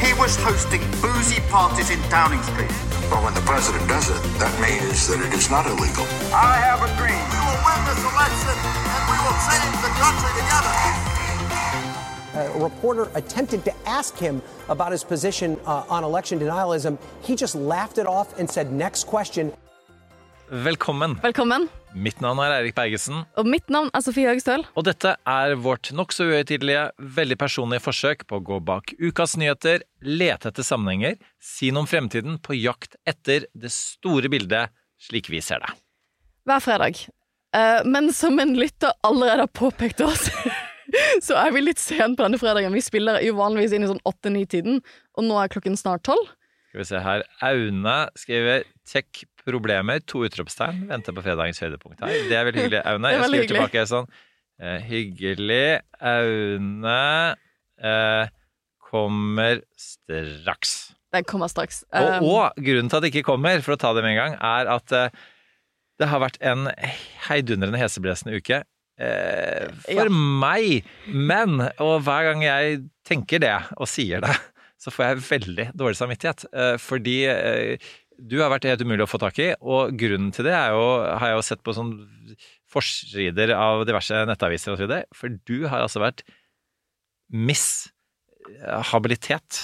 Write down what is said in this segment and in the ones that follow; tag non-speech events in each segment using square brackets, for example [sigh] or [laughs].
He was hosting boozy parties in Downing Street. But when the president does it, that means that it is not illegal. I have a dream. We will win this election and we will save the country together. A reporter attempted to ask him about his position uh, on election denialism. He just laughed it off and said, Next question. Velkommen. Velkommen. Mitt navn er Eirik Bergesen, Og mitt navn er Sofie Høgestøl. og dette er vårt nokså uhøytidelige, veldig personlige forsøk på å gå bak ukas nyheter, lete etter sammenhenger, si noe om fremtiden, på jakt etter det store bildet slik vi ser det. Hver fredag. Eh, men som en lytter allerede har påpekt oss, [laughs] så er vi litt sent på denne fredagen. Vi spiller jo vanligvis inn i sånn åtte-ni-tiden, og nå er klokken snart tolv. Skal vi se her. Aune skriver 'tech problemer', to utropstegn. Venter på fredagens høydepunkt her. Det er veldig hyggelig, [laughs] Aune. Jeg skriver tilbake sånn eh, Hyggelig. Aune eh, kommer straks. Den kommer straks. Og, Eh, og grunnen til at det ikke kommer, for å ta det med en gang, er at eh, det har vært en heidundrende heseblesende uke. Eh, for Ja. meg. Men, og hver gang jeg tenker det og sier det, så får jeg veldig dårlig samvittighet. Eh, fordi eh, du har vært helt umulig å få tak i, og grunnen til det jo, har jeg jo sett på sånn forsider av diverse nettaviser og så videre, for du har altså vært miss habilitet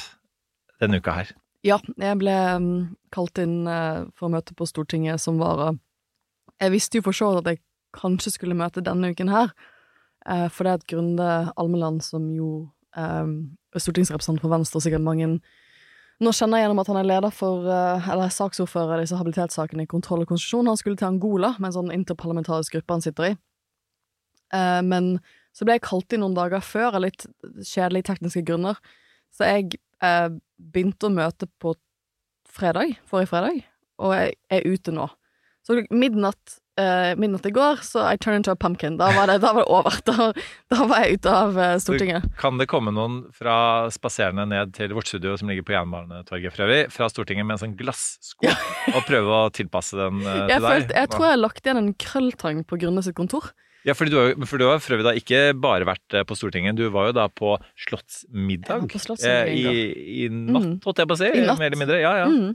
denne uka her. Ja, jeg ble mm, kalt inn eh, for å møte på Stortinget som vara. Jeg visste jo for så vidt at jeg kanskje skulle møte denne uken her, eh, for det er et Grunde Almeland som jo eh, er stortingsrepresentant for Venstre, og sikkert mange nå kjenner jeg gjennom at han er leder for, eller eller saksordfører i disse habilitetssakene i kontroll og konstitusjon. Han skulle til Angola med en sånn interparlamentarisk gruppe han sitter i. Eh, men så ble jeg kalt inn noen dager før av litt kjedelige tekniske grunner. Så jeg eh, begynte å møte på fredag, forrige fredag, og jeg er ute nå. Så midnatt, eh, midnatt i går, så I turned into a pumpkin. Da var det, da var det over. Da, da var jeg ute av eh, Stortinget. Kan det komme noen fra spaserende ned til vårt studio som ligger på Jernbanetorget for øvrig, fra Stortinget med en sånn glassko, [laughs] og prøve å tilpasse den uh, til følte, deg? jeg tror jeg har lagt igjen en krølltang på Grunne sitt kontor. Ja, fordi du for du har for øvrig da ikke bare vært på Stortinget, du var jo da på Slottsmiddag. På Slottsmiddag, eh, i, I natt, Mm. holdt jeg på å si. I natt. Mer eller mindre. Ja, ja. Mm.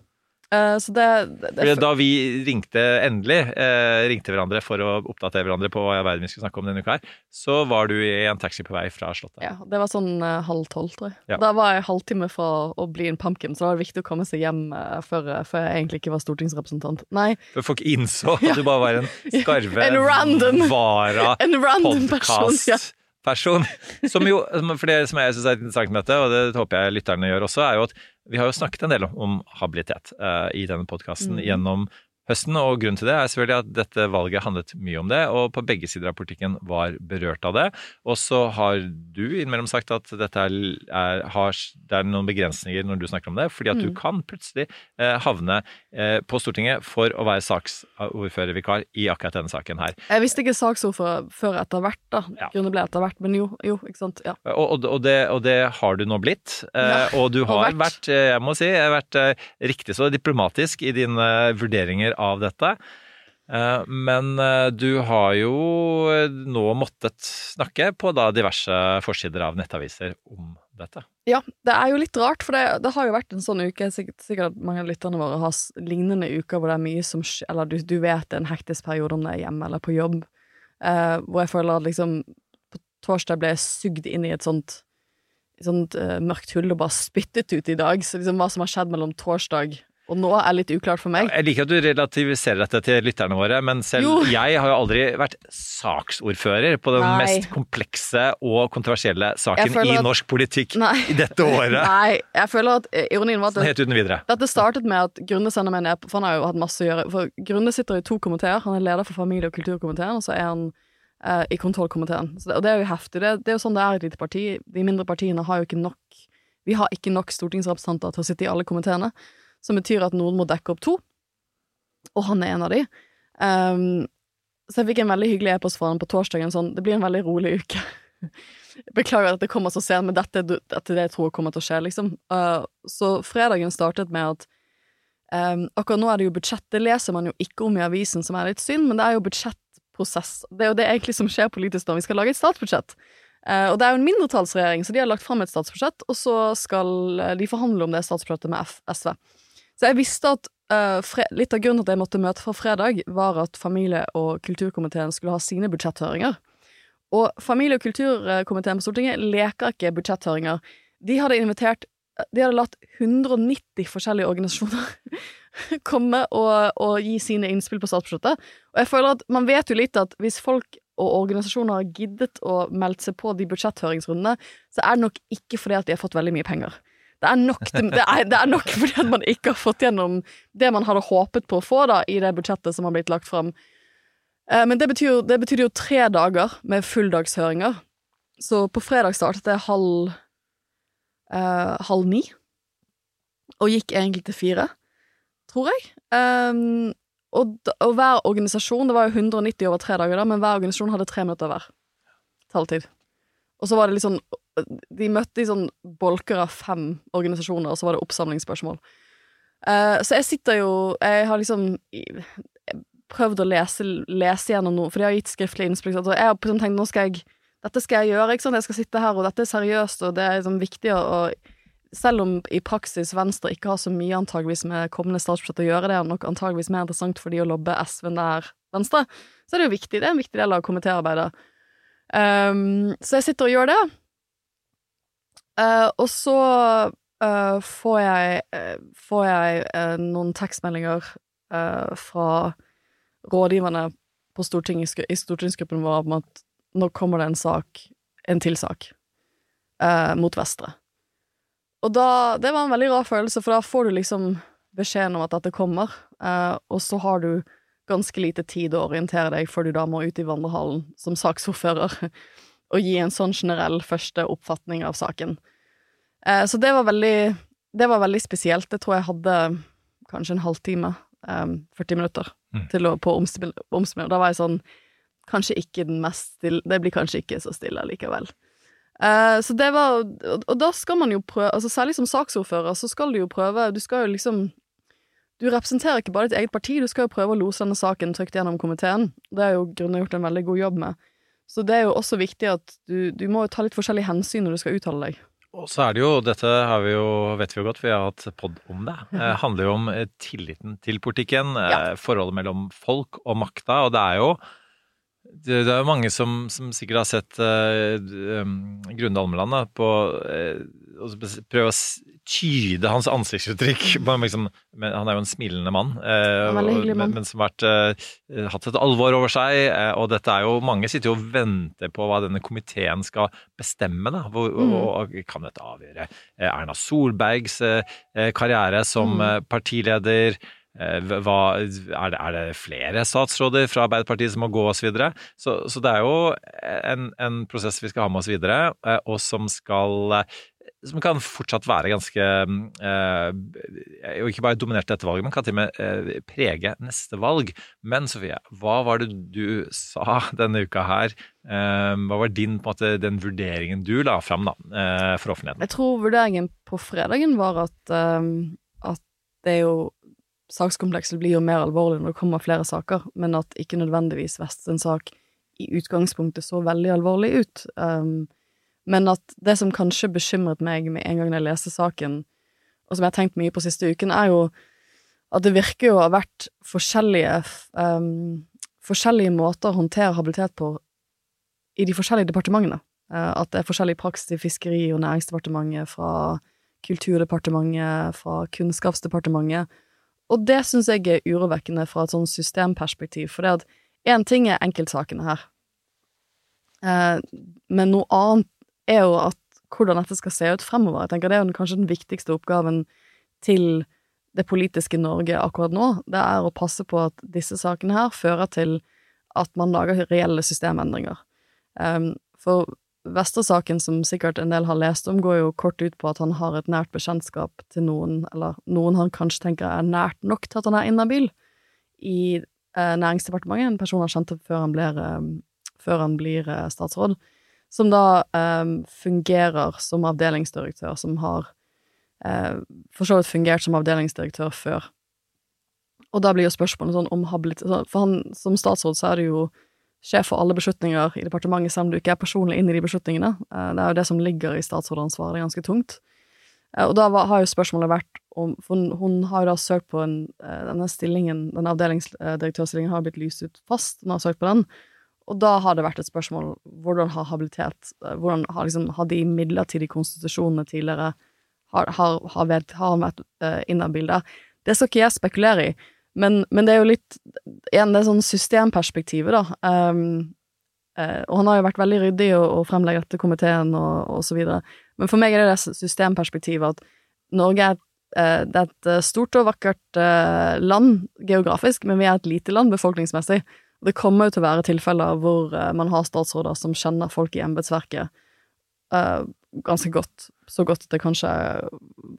Eh, så det, det, det da vi ringte endelig, eh, ringte hverandre for å oppdatere hverandre på hva i verden vi skulle snakke om denne uka her, så var du i en taxi på vei fra Slottet. ja, det var sånn eh, halv tolv, tror jeg. Ja. Da var jeg halvtime fra å bli en pumpkin, så da var det viktig å komme seg hjem før, før jeg egentlig ikke var stortingsrepresentant. Nei, For folk innså at [laughs] du bare var en skarve En random- vara [laughs] en random person. Ja. podcast-person. Som jo, for det som jeg syns er interessant med dette, og det håper jeg lytterne gjør også, er jo at vi har jo snakket en del om, habilitet eh, i denne podkasten mm. gjennom høsten, og grunnen til det er selvfølgelig at dette valget handlet mye om det, og på begge sider av politikken var berørt av det. Og så har du innimellom sagt at dette er, er, har, det er noen begrensninger når du snakker om det, fordi at du Mm. kan plutselig eh, havne eh, på Stortinget for å være saksordførervikar i akkurat denne saken her. Jeg visste ikke saksordfører før etter hvert, da. Ja. Grunnen ble etter hvert, men jo, jo, ikke sant. Ja. Og, og, det, og det har du nå blitt. Eh, Ja, og du har vært. vært, eh, jeg må si, vært eh, riktig så diplomatisk i dine vurderinger av dette. Eh, Men eh, du har jo eh, nå måttet snakke på diverse forsider av nettaviser om dette. Ja, det er jo litt rart, for det, det har jo vært en sånn uke Sikkert, sikkert mange av lytterne våre har lignende uker hvor det er mye som Eller du, du vet det er en hektisk periode om det er hjemme eller på jobb, eh, hvor jeg føler at liksom På torsdag ble jeg sugd inn i et sånt sånt uh, mørkt hull og bare spyttet ut i dag. Så liksom hva som har skjedd mellom torsdag og nå, er litt uklart for meg. Jeg liker at du relativiserer dette til lytterne våre, men selv Jo. [laughs] jeg har jo aldri vært saksordfører på den Nei. mest komplekse og kontroversielle saken i at- norsk politikk Nei. i dette året. [laughs] Nei, jeg føler at eh, ironien var at Sånn helt uten videre. Dette startet med at Grunde sender meg ned, for han har jo hatt masse å gjøre. For Grunde sitter i to komiteer. Han er leder for familie- og kulturkomiteen, og så er han eh, i kontrollkomiteen. Så det, og det er jo heftig. Det, det er jo sånn det er i et lite parti. De mindre partiene har jo ikke nok Vi har ikke nok stortingsrepresentanter til å sitte i alle komiteene, som betyr at noen må dekke opp to, og han er en av de. Um, så jeg fikk en veldig hyggelig e-post fra han på torsdagen sånn Det blir en veldig rolig uke. [laughs] Beklager at det kommer så sent, men dette, dette er det jeg tror kommer til å skje, liksom. Uh, så fredagen startet med at um, Akkurat nå er det jo budsjett, det leser man jo ikke om i avisen, som er litt synd, men det er jo budsjettprosess. Det er jo det egentlig som skjer politisk når vi skal lage et statsbudsjett. Uh, og det er jo en mindretallsregjering, så de har lagt fram et statsbudsjett, og så skal uh, de forhandle om det statsbudsjettet med F SV. Så jeg visste at uh, litt av grunnen til at jeg måtte møte fra fredag, var at familie- og kulturkomiteen skulle ha sine budsjetthøringer. Og familie- og kulturkomiteen på Stortinget leker ikke budsjetthøringer. De hadde invitert De hadde latt 190 forskjellige organisasjoner [laughs] komme og, og, gi sine innspill på statsbudsjettet. Og jeg føler at man vet jo litt at hvis folk og organisasjoner har giddet å melde seg på de budsjetthøringsrundene, så er det nok ikke fordi at de har fått veldig mye penger. Det er nok, det er, det er nok fordi at man ikke har fått gjennom det man hadde håpet på å få da, i det budsjettet som har blitt lagt fram. Eh, men det betyr, det betyr jo tre dager med fulldagshøringer. Så på fredag startet det halv eh, halv ni, og gikk egentlig til fire, tror jeg. Um, og, og, hver organisasjon, det var jo 190 over tre dager, da, men hver organisasjon hadde tre minutter hver taletid. Og så var det litt sånn De møtte i sånn bolker av fem organisasjoner, og så var det oppsamlingsspørsmål. Uh, så jeg sitter jo Jeg har liksom prøvd å lese, lese gjennom noe, for de har gitt skriftlig innspill. Og jeg har tenkt nå skal jeg dette skal jeg gjøre, ikke sant, jeg skal sitte her, og dette er seriøst, og det er liksom viktig å, Selv om i praksis Venstre ikke har så mye antageligvis med kommende statsbudsjett å gjøre, det er nok antageligvis mer interessant for de å lobbe SV nær Venstre, så er det jo viktig, det er en viktig del av komitéarbeidet. Um, så jeg sitter og gjør det. Uh, og så uh, får jeg, uh, får jeg noen tekstmeldinger fra rådgiverne på i stortingsgruppen vår om at nå kommer det en sak, en til sak, mot Vestre. Og da Det var en veldig rar følelse, for da får du liksom beskjeden om at dette kommer, og så har du ganske lite tid å orientere deg før du da må ut i vandrehallen som saksordfører [laughs] og gi en sånn generell første oppfatning av saken. Eh, så det var veldig Det var veldig spesielt. Det tror jeg hadde kanskje en halvtime, 40 eh, minutter mm. til å, på omspilling. Da var jeg sånn Kanskje ikke den mest stille Det blir kanskje ikke så stille likevel. Eh, så det var og, og da skal man jo prøve altså Særlig som saksordfører, så skal du jo prøve Du skal jo liksom Du representerer ikke bare ditt eget parti, du skal jo prøve å lose denne saken trygt gjennom komiteen. Det har jo Grunne gjort en veldig god jobb med. Så det er jo også viktig at du, du må ta litt forskjellige hensyn når du skal uttale deg. Og så er det jo, dette har vi jo, vet vi jo godt, vi har hatt pod om det. Det eh, handler jo om eh, tilliten til politikken, eh, ja. forholdet mellom folk og makta. Og det er jo det, det er jo mange som, som, sikkert har sett uh, um, Grunde Almeland på uh, og prøve å tyde hans ansiktsuttrykk. [laughs] Liksom, han er jo en smilende mann, uh, mann. Men, som har vært, hatt et alvor over seg. og dette er jo, mange sitter jo og venter på hva denne komiteen skal bestemme. Da. Hvor, mm. og, kan dette avgjøre Erna Solbergs karriere som mm. partileder? Eh, hva, er, det, er, det, flere statsråder fra Arbeiderpartiet som må gå osv.? Så, videre? så Så det er jo en, en, prosess vi skal ha med oss videre, eh, og som skal som kan fortsatt være ganske eh, Og ikke bare dominert dette valget, men kan til og med prege neste valg. Men Sofie, hva var det du sa denne uka her? Hva var din, på en måte, den vurderingen du la fram da, for offentligheten? Jeg tror vurderingen på fredagen var at, at det er jo sakskomplekset blir jo mer alvorlig når det kommer flere saker, men at ikke nødvendigvis en sak i utgangspunktet så veldig alvorlig ut. Um, men at det som kanskje bekymret meg med en gang jeg leste saken, og som jeg har tenkt mye på siste uken, er jo at det virker jo å ha vært forskjellige um, forskjellige måter å håndtere habilitet på i de forskjellige departementene. Uh, at det er forskjellig praksis i Fiskeri- og næringsdepartementet, fra Kulturdepartementet, fra Kunnskapsdepartementet, og det syns jeg er urovekkende fra et sånn systemperspektiv, for det at én ting er enkeltsakene her, eh, men noe annet er jo at hvordan dette skal se ut fremover. Jeg tenker Det er jo kanskje den viktigste oppgaven til det politiske Norge akkurat nå. Det er å passe på at disse sakene her fører til at man lager reelle systemendringer. Um, for Vestre-saken, som sikkert en del har lest om, går jo kort ut på at han har et nært bekjentskap til noen, eller noen han kanskje tenker er nært nok til at han er inhabil, i eh, Næringsdepartementet, en person han kjente før han blir, eh, før han blir eh, statsråd, som da eh, fungerer som avdelingsdirektør, som har eh, for så vidt fungert som avdelingsdirektør før. Og da blir jo spørsmålet sånn om habilitet For han som statsråd så er det jo sjef for alle beslutninger i departementet, selv om du ikke er personlig inn i de beslutningene. Eh, Det er jo det som ligger i statsrådansvaret, det er ganske tungt. Eh, Og da har jo spørsmålet vært om For hun, har jo da søkt på en, eh, denne stillingen, denne avdelingsdirektørstillingen har blitt lyst ut fast, hun har søkt på den. Og da har det vært et spørsmål hvordan har habilitet Hvordan har liksom Har de midlertidige konstitusjonene tidligere Har, har, har, vet, har vært inne i bildet? Det skal ikke jeg spekulere i, men, men det er jo litt Igjen, det er sånn systemperspektivet, da. Um, uh, og han har jo vært veldig ryddig og, og fremlegger dette komiteen og, og så videre. Men for meg er det det systemperspektivet at Norge er, det er et eh, stort og vakkert uh, land geografisk, men vi er et lite land befolkningsmessig. Og det kommer jo til å være tilfeller hvor man har statsråder som kjenner folk i embetsverket ganske godt, så godt at det kanskje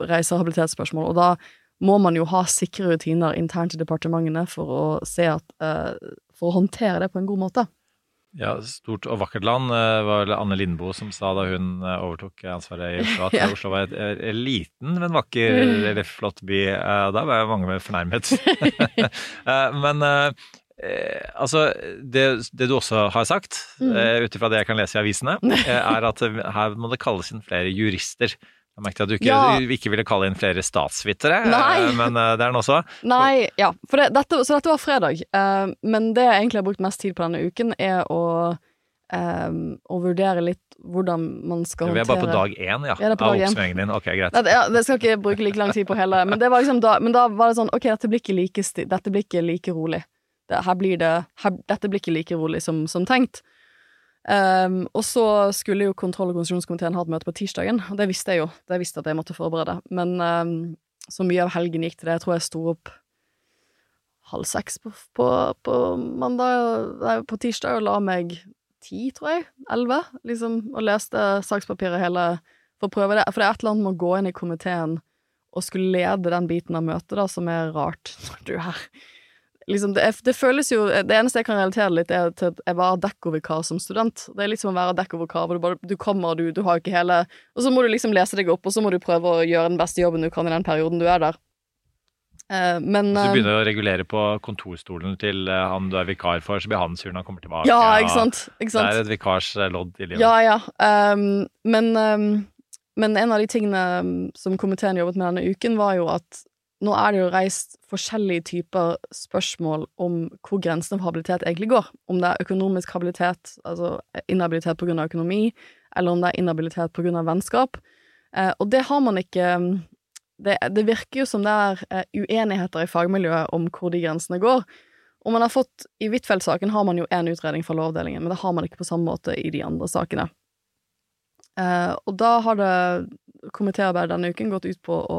reiser habilitetsspørsmål. Og da må man jo ha sikre rutiner internt i departementene for å se at eh, For å håndtere det på en god måte. Ja, stort og vakkert land eh, var vel Anne Lindboe som sa da hun eh, overtok ansvaret i Oslo, at [laughs] Ja. Oslo var et, liten, men vakker eller flott by. Da var jo mange med fornærmet. [laughs] [laughs] Men altså, det, det du også har sagt, Mm. ut ifra det jeg kan lese i avisene, er at her må det kalles inn flere jurister. Jeg merket at du ikke, Ja. ikke ville kalle inn flere statsvitere, eh, [laughs] men eh, det er den også. Nei, ja, for det, dette, så dette var fredag. Eh, men det jeg egentlig har brukt mest tid på denne uken, er å, å vurdere litt hvordan man skal håndtere Vi er bare på dag én ja, Ja, av dag én. oppsummeringen din. Ok, greit. Det, ja, det skal ikke bruke like lang tid på hele, men, det var liksom da, men da var det sånn Ok, dette blir ikke like, dette blir ikke like rolig. Det, her blir det, her, dette blir ikke like rolig som, som tenkt. Um, og så skulle jo kontroll- og konstitusjonskomiteen ha et møte på tirsdagen, og det visste jeg jo. Det visste at jeg måtte forberede. Men um, så mye av helgen gikk til det. Jeg tror jeg sto opp halv seks på, på, på mandag Nei, på tirsdag og la meg ti, tror jeg. Elleve, liksom. Og leste sakspapiret hele for å prøve det. For det er et eller annet med å gå inn i komiteen og skulle lede den biten av møtet, da, som er rart [laughs] du er Liksom, det, er, det føles jo Det eneste jeg kan relatere litt, er til at jeg var dekkovikar som student. Det er litt som å være dekkovikar, hvor du bare Du kommer, du, du har ikke hele Og så må du liksom lese deg opp, og så må du prøve å gjøre den beste jobben du kan i den perioden du er der. Uh, men Hvis du eh, begynner å regulere på kontorstolen til uh, han du er vikar for, så blir han sur når han kommer tilbake. Ja, ikke sant? Ikke sant? Det er et vikars eh, lodd i livet. Ja, ja. Um, men, um, men en av de tingene um, som komiteen jobbet med denne uken, var jo at nå er det jo reist forskjellige typer spørsmål om hvor grensene for habilitet egentlig går. Om det er økonomisk habilitet, altså inhabilitet av økonomi, eller om det er inhabilitet av vennskap. Eh, og det har man ikke um, det, det virker jo som det er eh, uenigheter i fagmiljøet om hvor de grensene går. Og man har fått, I Huitfeldt-saken har man jo én utredning fra Lovavdelingen, men det har man ikke på samme måte i de andre sakene. Eh, og da har det komitéarbeidet denne uken gått ut på å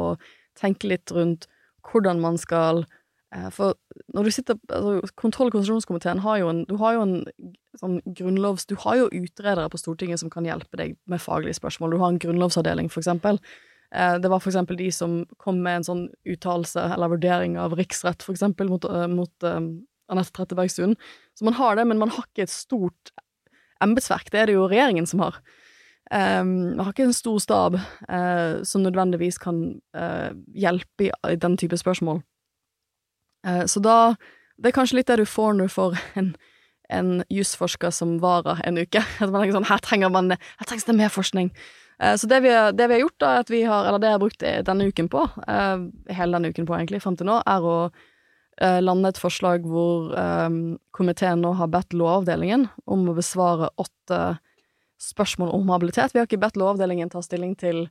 tenke litt rundt hvordan man skal eh, For når du sitter altså, Kontroll- og konstitusjonskomiteen har jo en Du har jo en sånn grunnlovs... Du har jo utredere på Stortinget som kan hjelpe deg med faglige spørsmål. Du har en grunnlovsavdeling, for eksempel. Eh, Det var for eksempel de som kom med en sånn uttalelse eller vurdering av riksrett, for eksempel, mot, eh, mot um, Anette Trettebergstuen. Så man har det, men man har ikke et stort embetsverk. Det er det jo regjeringen som har. Um, har ikke en stor stab uh, som nødvendigvis kan uh, hjelpe i, i den type spørsmål. Uh, så da Det er kanskje litt det du får når du får [laughs] en, en jusforsker som varer en uke. [laughs] At man tenker sånn Her trenger man Her trengs det mer forskning. Så det vi, det vi har gjort, da, at vi har Eller det jeg har brukt denne uken på, hele denne uken på egentlig, fram til nå, er å lande et forslag hvor um, komiteen nå har bedt Lovavdelingen om å besvare åtte spørsmål om habilitet. Vi har ikke bedt Lovavdelingen ta stilling til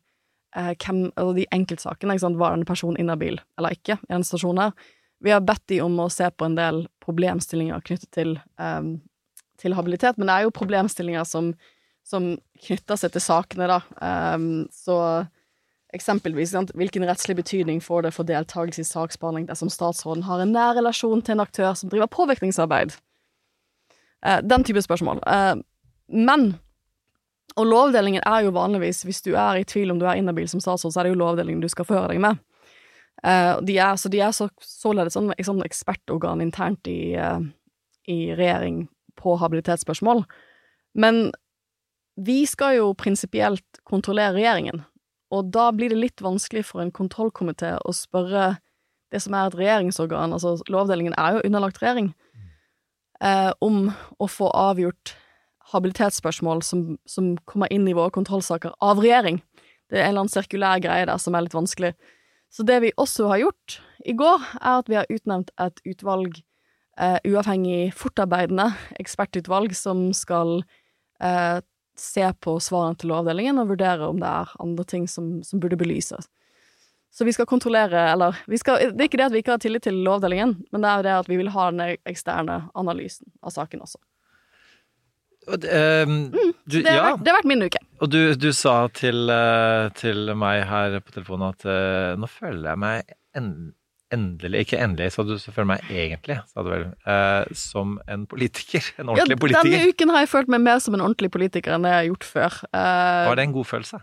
eh, hvem, altså de enkeltsakene. Ikke sant? Var denne personen inhabil eller ikke i den stasjonen? Vi har bedt de om å se på en del problemstillinger knyttet til, eh, til habilitet, men det er jo problemstillinger som, som knytter seg til sakene, da. Eh, så eksempelvis, sant? hvilken rettslig betydning får det for deltakelse i saksbehandling dersom statsråden har en nær relasjon til en aktør som driver påvirkningsarbeid? Eh, den type spørsmål. Eh, men Og Lovavdelingen er jo vanligvis, hvis du er i tvil om du er inhabil som statsråd, så er det jo Lovavdelingen du skal føre deg med. Uh, de er, så de er så, således sånn, sånn ekspertorgan internt i, uh, i regjering på habilitetsspørsmål. Men vi skal jo prinsipielt kontrollere regjeringen, og da blir det litt vanskelig for en kontrollkomité å spørre det som er et regjeringsorgan, altså Lovavdelingen er jo underlagt regjering, uh, om å få avgjort habilitetsspørsmål som, som kommer inn i våre kontrollsaker av regjering. Det er en eller annen sirkulær greie der som er litt vanskelig. Så det vi også har gjort i går, er at vi har utnevnt et utvalg, eh, uavhengig fortarbeidende ekspertutvalg, som skal eh, se på svarene til Lovavdelingen og vurdere om det er andre ting som, som burde belyses. Så vi skal kontrollere, eller skal, Det er ikke det at vi ikke har tillit til Lovavdelingen, men det er det at vi vil ha den eksterne analysen av saken også. Ehm, du, det, har ja, vært, det har vært min uke. og du, du sa til, eh, til meg her på telefonen at uh, nå føler jeg meg en, endelig, ikke endelig, sa du, så føler jeg meg egentlig, sa du vel, Uh, som en politiker. En ordentlig ja, politiker. Denne uken har jeg følt meg mer som en ordentlig politiker enn det jeg har gjort før. Uh, Var det en god følelse?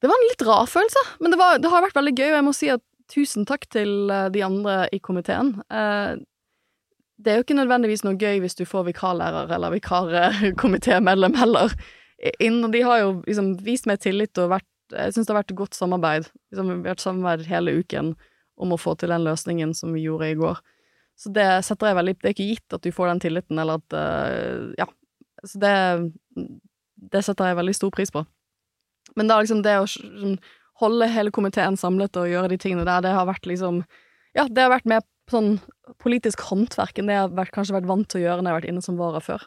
Det var en litt rar følelse, men det, var, det har vært veldig gøy, og jeg må si at tusen takk til de andre i komiteen. Eh, det er jo ikke nødvendigvis noe gøy hvis du får vikarlærer eller vikarkomitémedlem heller. Innen, de har jo liksom vist meg tillit og vært Jeg syns det har vært et godt samarbeid. Liksom, vi har vært samarbeid hele uken om å få til den løsningen som vi gjorde i går. Så det setter jeg veldig Det er ikke gitt at du får den tilliten, eller at uh, Ja. Så det Det setter jeg veldig stor pris på. Men da liksom det å holde hele komiteen samlet og gjøre de tingene der, det har vært liksom Ja, det har vært mer sånn politisk håndverk enn det jeg har kanskje vært vant til å gjøre når jeg har vært inne som vara før.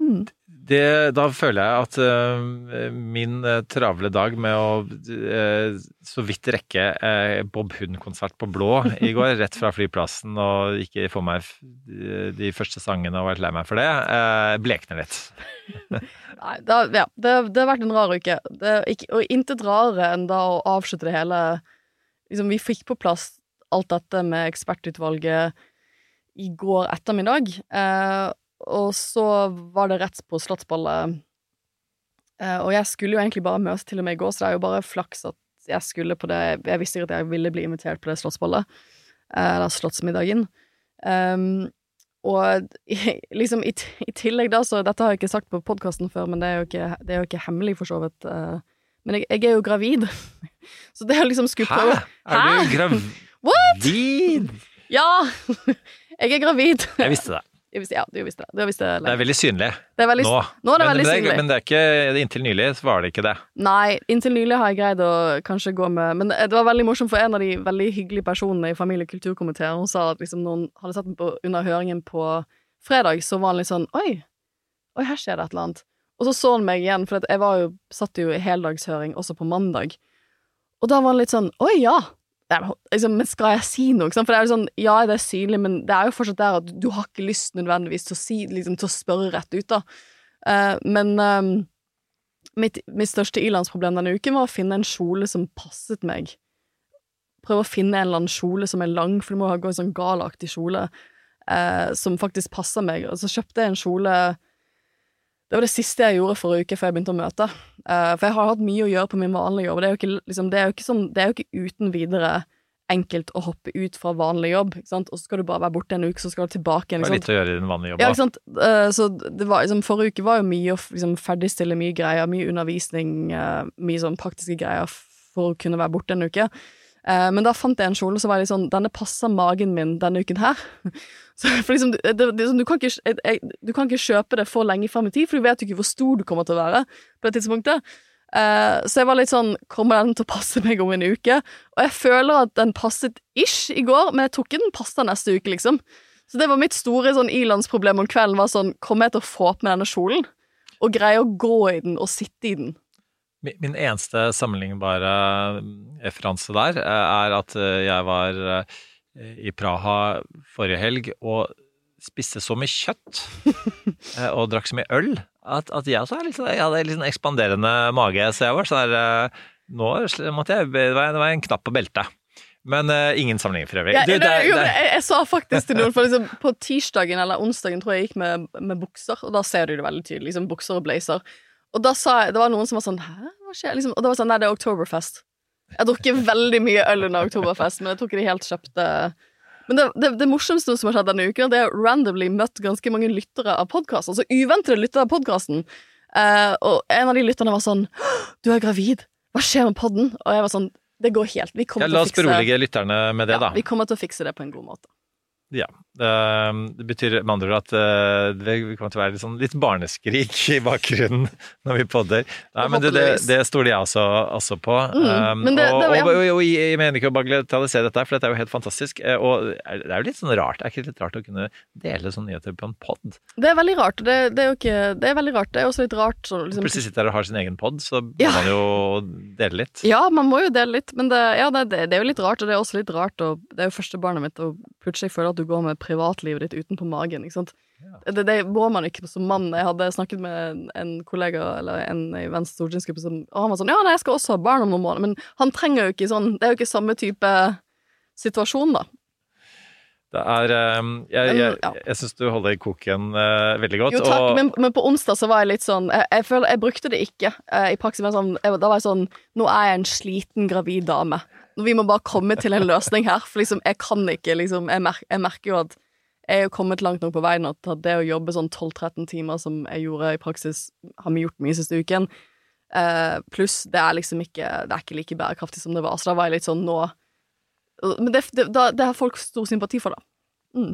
Mm. Det, da føler jeg at uh, min uh, travle dag med å uh, så vidt rekke Bob Hund-konsert på Blå i [laughs] går, rett fra flyplassen, og ikke få meg de første sangene og vært lei meg for det, blekner litt. [laughs] Nei, da, ja, det, det, har vært en rar uke. Det, ikke, og intet rarere enn da å avslutte det hele liksom, Vi fikk på plass alt dette med ekspertutvalget i går ettermiddag. Eh, og så var det rett på Slottsballet. Eh, og jeg skulle jo egentlig bare møte til og med i går, så det er jo bare flaks at jeg skulle på det Jeg visste ikke at jeg ville bli invitert på det Slottsballet, eh, eller Slottsmiddagen. Um, og [laughs] liksom i, i, tillegg da, så Dette har jeg ikke sagt på podkasten før, men det er, jo ikke, det er jo ikke hemmelig, for så vidt. Uh, men jeg, jeg, er jo gravid. [laughs] så det å liksom skulle prøve Hæ? Er du gravid? What? Ja! [laughs] jeg er gravid. Jeg visste det. [laughs] Jeg visste, ja, du visste det. Du visste det, det er veldig synlig er veldig, nå. nå er det men, veldig men, synlig. Men det er ikke inntil nylig var det ikke det. Nei, inntil nylig har jeg greid å kanskje gå med Men det var veldig morsomt for en av de veldig hyggelige personene i familie- og kulturkomiteen. Hun sa at liksom noen hadde satt meg på, under høringen på fredag, så var han litt sånn Oi, oi, her skjer det et eller annet. Og så så han meg igjen, for jeg var jo, satt jo i heldagshøring også på mandag. Og da var han litt sånn Oi, ja, liksom, men skal jeg si noe? For det er jo sånn, ja, det er synlig, men det er jo fortsatt der at du har ikke lyst nødvendigvis til å si, liksom, til å spørre rett ut, da. Uh, men um, mitt, mitt, største ilandsproblem denne uken var å finne en kjole som passet meg. Prøve å finne en eller annen kjole som er lang, for du må ha gå en sånn galaktig kjole uh, som faktisk passer meg. Og så kjøpte jeg en kjole det var det siste jeg gjorde forrige uke før jeg begynte å møte. Uh, for jeg har hatt mye å gjøre på min vanlige jobb. Det er jo ikke, liksom, det er jo ikke, som, det er jo ikke uten videre enkelt å hoppe ut fra vanlig jobb, og så skal du bare være borte en uke, så skal du tilbake igjen. Det var litt å gjøre i den vanlige jobben. Ja, ikke sant. Uh, så det var, liksom, forrige uke var jo mye å liksom, ferdigstille mye greier, mye undervisning, uh, mye sånn praktiske greier for å kunne være borte en uke. Uh, men da fant jeg en kjole som var litt sånn Denne passer magen min denne uken her. [laughs] Så, for liksom, det, det, det, du, kan ikke, jeg, du, kan ikke, kjøpe det for lenge fram i tid, for du vet jo ikke hvor stor du kommer til å være på det tidspunktet. Uh, så jeg var litt sånn Kommer den til å passe meg om en uke? Og jeg føler at den passet ish i går, men jeg tror ikke den passer neste uke, liksom. Så det var mitt store sånn ilandsproblem om kvelden. var sånn, Kommer jeg til å få opp med denne kjolen? Og greie å gå i den og sitte i den? Min eneste sammenlignbare referanse der eh, er at eh, jeg var i Praha forrige helg og spiste så mye kjøtt [laughs] og drakk så mye øl at, at jeg også liksom, jeg hadde litt sånn ekspanderende mage. Så jeg var sånn der Nå måtte jeg Det var en knapp på beltet. Men uh, ingen sammenligning for øvrig. Ja, Du, det, det er- jo, er- jeg, jeg sa faktisk til noen, [laughs] for liksom, på tirsdagen eller onsdagen tror jeg jeg gikk med, med bukser, og da ser du det veldig tydelig, liksom bukser og blazer. Og da sa jeg, det var noen som var sånn, hæ, hva skjer? Liksom, og det var sånn, nei, det er Oktoberfest. Jeg drukker veldig mye øl under Oktoberfest, men jeg tror ikke de helt kjøpte Men det, det, det morsomste som har skjedd denne uken, det er randomly møtt ganske mange lyttere av podkasten. Altså uventede lyttere av podkasten. Eh, og en av de lytterne var sånn Du er gravid! Hva skjer med podden? Og jeg var sånn Det går helt. Vi kommer ja, til å fikse La oss berolige lytterne med det, ja, da. Vi kommer til å fikse det på en god måte. Ja. Eh, Det betyr med andre ord at eh, det kommer til å være litt, sånn, litt barneskrik i bakgrunnen [laughs] når vi podder. Nei, men det, det, det stoler jeg også, også på. Mm, men det- og, det var- ja. og, og, og jeg mener ikke å bagatellisere dette, for dette er jo helt fantastisk. Eh, Og det er jo litt sånn rart. Er ikke litt rart å kunne dele sånne nyheter på en pod? Det er veldig rart. Det, det er jo ikke Det er veldig rart. Det er også litt rart så liksom, Plutselig sitter der og har sin egen pod, så må Ja. man jo dele litt. Ja, man må jo dele litt, men det, ja, det, det, det er jo litt rart, og det er også litt rart og Det er jo første barnet mitt, og plutselig føler at du går med privatlivet ditt utenpå magen, ikke sant. Det, det må man ikke som mann. Jeg hadde snakket med en, kollega eller en i Venstres stortingsgruppe, som, og han var sånn Ja, nei, jeg skal også ha barn om noen måneder, men han trenger jo ikke sånn Det er jo ikke samme type situasjon, da. Det er eh, Jeg, jeg, jeg syns du holder koken eh, veldig godt. Jo takk, og, men, men på onsdag så var jeg litt sånn Jeg, jeg føler, jeg brukte det ikke eh, i praksis. Men sånn, da var jeg sånn Nå er jeg en sliten gravid dame. Vi må bare komme til en løsning her. For liksom, jeg kan ikke liksom Jeg, mer, jeg merker jo at jeg er kommet langt nok på vei nå til at det å jobbe sånn 12-13 timer som jeg gjorde i praksis, har vi gjort mye siste uken. uh, Pluss det er liksom ikke Det er ikke like bærekraftig som det var. Så da var jeg litt sånn nå Men det, det, det har folk stor sympati for, da.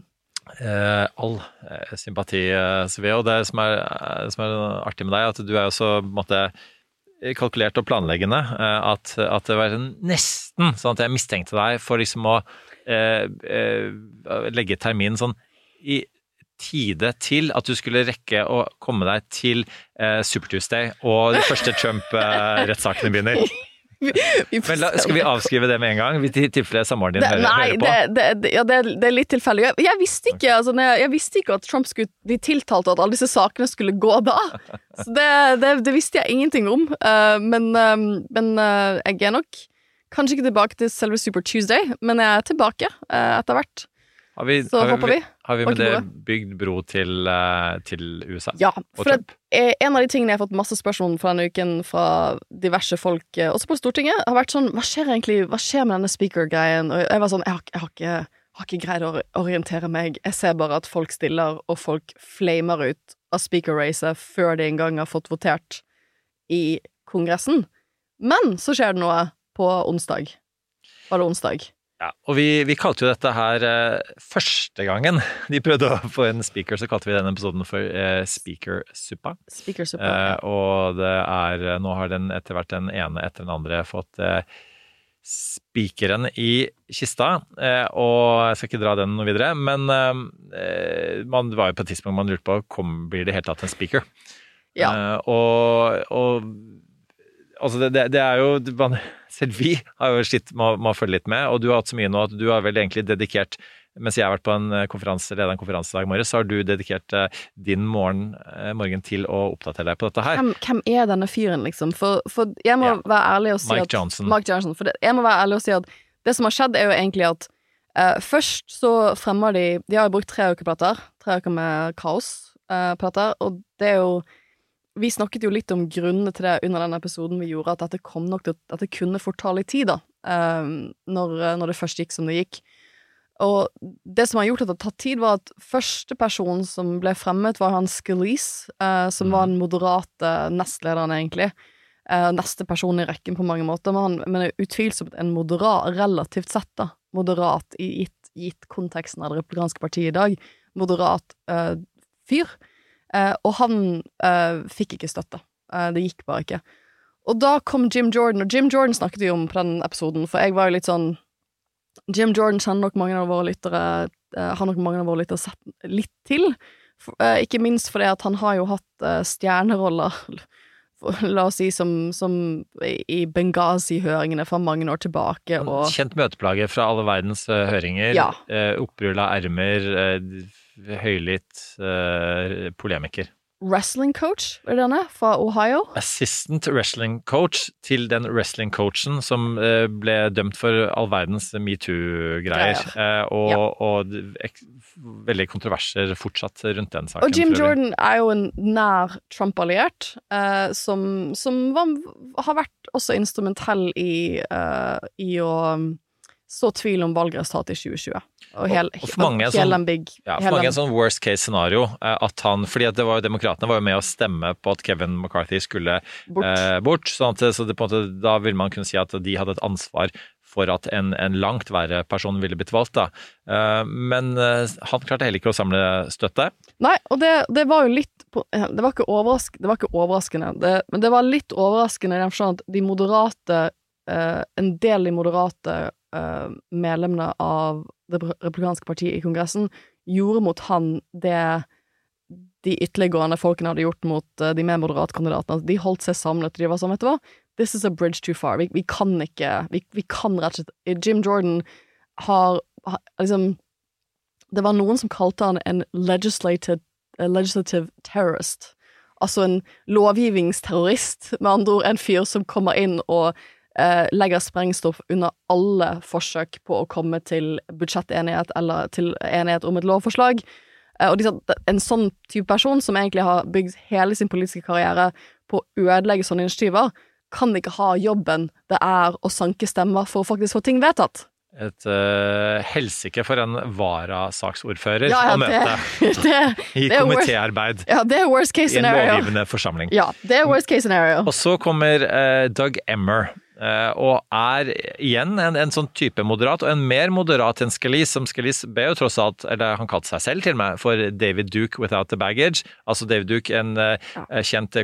Eh, all eh, sympati, Sveo. Det som er, eh, som er artig med deg, at du er jo så på en måte kalkulert og planleggende. eh, at, at det var nesten sånn at jeg mistenkte deg for liksom å eh, eh, legge terminen sånn i tide til at du skulle rekke å komme deg til eh, Super Tuesday og de første [laughs] Trump-rettssakene begynner. Vi Men la, skal vi avskrive det med en gang? I tilfelle samboeren din Det, hører, nei, hører på? det, det, ja, det, er- litt tilfeldig. Jeg, jeg visste ikke altså, jeg, jeg visste ikke at Trump skulle bli tiltalt, og at alle disse sakene skulle gå da. Så det, visste jeg ingenting om. Uh, men uh, men uh, jeg er nok kanskje ikke tilbake til selve Super Tuesday, men jeg er tilbake etter hvert. Har vi, Så har hopper vi. Har vi med det bygd bro til, eh, til USA? Ja, for det, en av de tingene jeg har fått masse spørsmål om fra denne uken fra diverse folk, eh, også på Stortinget, har vært sånn Hva skjer egentlig Hva skjer med denne speaker-greien? Og jeg var sånn Jeg har, jeg har, ikke, har ikke greid å orientere meg. Jeg ser bare at folk stiller, og folk flamer ut av speaker-racet før de engang har fått votert i Kongressen. Men så skjer det noe på onsdag. Var det onsdag? Ja, og vi, vi kalte jo dette her eh, første gangen de prøvde å få en speaker, så kalte vi denne episoden for eh, Speakersuppa. Speaker-suppa. Eh, og det er eh, Nå har den etter hvert den ene etter den andre fått eh, spikeren i kista. Eh, og jeg skal ikke dra den noe videre, men eh, man var jo på et tidspunkt man lurte på kom, blir det helt tatt en speaker. Ja. Eh, og, og altså det, det, det er jo man, Selv vi har jo slitt med, med å følge litt med, og du har hatt så mye nå at du har vel egentlig dedikert mens jeg har vært på en eh, konferanse, leda en konferanse i dag morges, så har du dedikert eh, din morgen, eh, morgen til å oppdatere deg på dette her. Hvem, hvem er denne fyren, liksom? For, for jeg må Ja. være ærlig og si Mike at Johnson. Mark Johnson. For det, jeg må være ærlig og si at det som har skjedd, er jo egentlig at uh, først så fremmer de De har jo brukt tre uker på dette. Tre uker med kaos uh, på dette. Og det er jo Vi snakket jo litt om grunnene til det under den episoden vi gjorde, at dette kom nok til at det kunne fort ta litt tid, da. eh, når, når det først gikk som det gikk. Og det som har gjort at det har tatt tid, var at første person som ble fremmet, var han Scalise, eh, som var den moderate nestlederen, egentlig. Eh, neste person i rekken på mange måter, men han men utvilsomt en moderat, relativt sett, da. Moderat i gitt, gitt konteksten av det republikanske partiet i dag. Moderat eh, fyr. Eh, og han eh, fikk ikke støtte. Eh, det gikk bare ikke. Og da kom Jim Jordan, og Jim Jordan snakket vi om på den episoden, for jeg var jo litt sånn Jim Jordan kjenner nok mange av våre lyttere Har nok mange av våre lyttere sett litt til. For, ikke minst fordi at han har jo hatt stjerneroller, [laughs] for, la oss si, som, som i Benghazi-høringene fra mange år tilbake, og Kjent møteplage fra alle verdens høringer. Ja. Uh, Opprulla ermer, eh, høylytt eh, polemiker. wrestling coach, er det han er, fra Ohio. assistant wrestling coach til den wrestling coachen som eh, ble dømt for all verdens metoo-greier. Greier. Eh, og, Ja. og ek, veldig kontroverser fortsatt rundt den saken. Og Jim. Jordan er jo en nær Trump-alliert, eh, som, som var, har vært også instrumentell i, i å um, så tvil om valgresultatet i 2020. Og, hel, og for mange en sånn- big Ja, for mange en sånn worst case scenario. eh, At han, fordi at det var, Demokratene var jo med å stemme på at Kevin McCarthy skulle Bort. Eh, bort sånn at, så det, på en måte, da vil man kunne si at de hadde et ansvar for at en, en langt verre person ville blitt valgt. Da. Eh, men eh, han klarte heller ikke å samle støtte. Nei, og det, det var jo litt Det var overrask, det var ikke overraskende, det, men det var litt overraskende i den forstand at de moderate eh, En del de moderate eh, medlemmene av det republikanske partiet i Kongressen gjorde mot han det de ytterliggående folkene hadde gjort mot eh, de mer moderate kandidatene. De holdt seg samlet, og de var sånn, vet du hva, this is a bridge too far. Vi, vi kan ikke vi, vi kan rett og slett Jim Jordan har, har liksom Det var noen som kalte han en legislative terrorist. Altså en lovgivningsterrorist, med andre ord en fyr som kommer inn og eh, legger sprengstoff under alle forsøk på å komme til budsjettenighet eller til enighet om et lovforslag. Eh, og de en sånn type person, som egentlig har bygd hele sin politiske karriere på å ødelegge sånne initiativer, kan ikke ha jobben det er å sanke stemmer for å faktisk få ting vedtatt. Et uh, helsike for en varasaksordfører Ja, ja, å møte det, [laughs] det, i komitéarbeid ja, det er worst case i en lovgivende forsamling. Ja, det er worst case scenario. Og så kommer uh, Doug Emmer, og er igjen en, en sånn type moderat, og en mer moderat enn Scalise, som Scalise ble jo tross alt, eller han kalte seg selv til og med, for David Duke without the baggage. Altså David Duke, en eh, kjent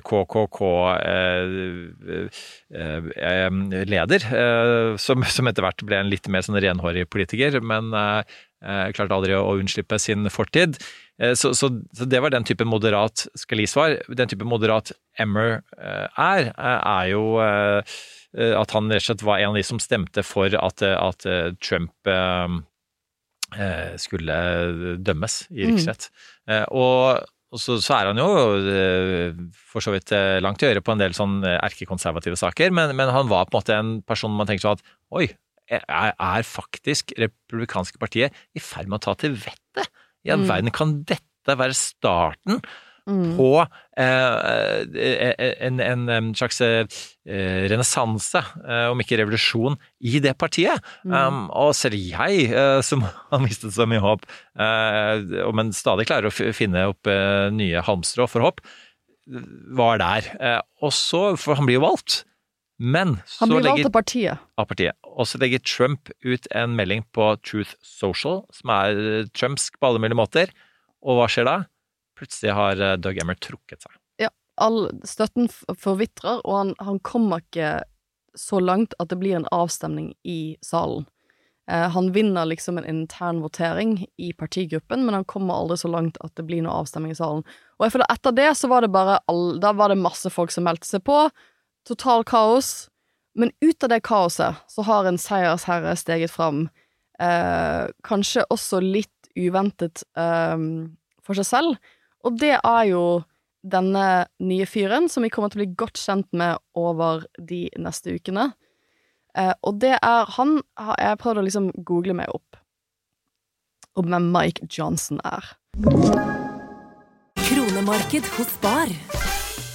KKK-leder, eh, som, som etter hvert ble en litt mer sånn renhårig politiker, men eh, eh, klarte aldri å, å unnslippe sin fortid. Eh, Så, så, så det var den type moderat Scalise var. Den type moderat Emmer eh, er, eh, er jo eh, eh, at han rett og slett var en av de som stemte for at, eh, at eh, Trump eh, eh, skulle dømmes i riksrett. Eh, Og, og så, så er han jo eh, for så vidt eh, langt i øret på en del sånn eh, erkekonservative saker, men, men han var på en måte en person man tenkte sånn at oi, er, er faktisk republikanske partiet i ferd med å ta til vettet? I all verden, kan dette være starten på eh, en, en, en slags eh, renessanse, eh, om ikke revolusjon, i det partiet? Um, og eh, som [laughs] har mistet så mye håp, eh, og men stadig klarer å finne opp eh, nye halmstrå for håp, var der. Eh, og så, for han blir jo valgt. Men så Han blir valgt av partiet. av partiet. Og så legger Trump ut en melding på Truth Social, som er eh, trumpsk på alle mulige måter. Og hva skjer da? Plutselig har eh, Doug Emmer trukket seg. Ja, all støtten forvitrer, og han, han kommer ikke så langt at det blir en avstemning i salen. Eh, han vinner liksom en intern votering i partigruppen, men han kommer aldri så langt at det blir noe avstemning i salen. Og jeg føler etter det så var det bare all, Da var det masse folk som meldte seg på. Total kaos. Men ut av det kaoset så har en seiersherre steget fram. Eh, kanskje også litt uventet eh, for seg selv. Og det er jo denne nye fyren, som vi kommer til å bli godt kjent med over de neste ukene. Eh, og det er Han har jeg prøvd å liksom google meg opp. Og hvem Mike Johnson er. Kronemarked hos Bar.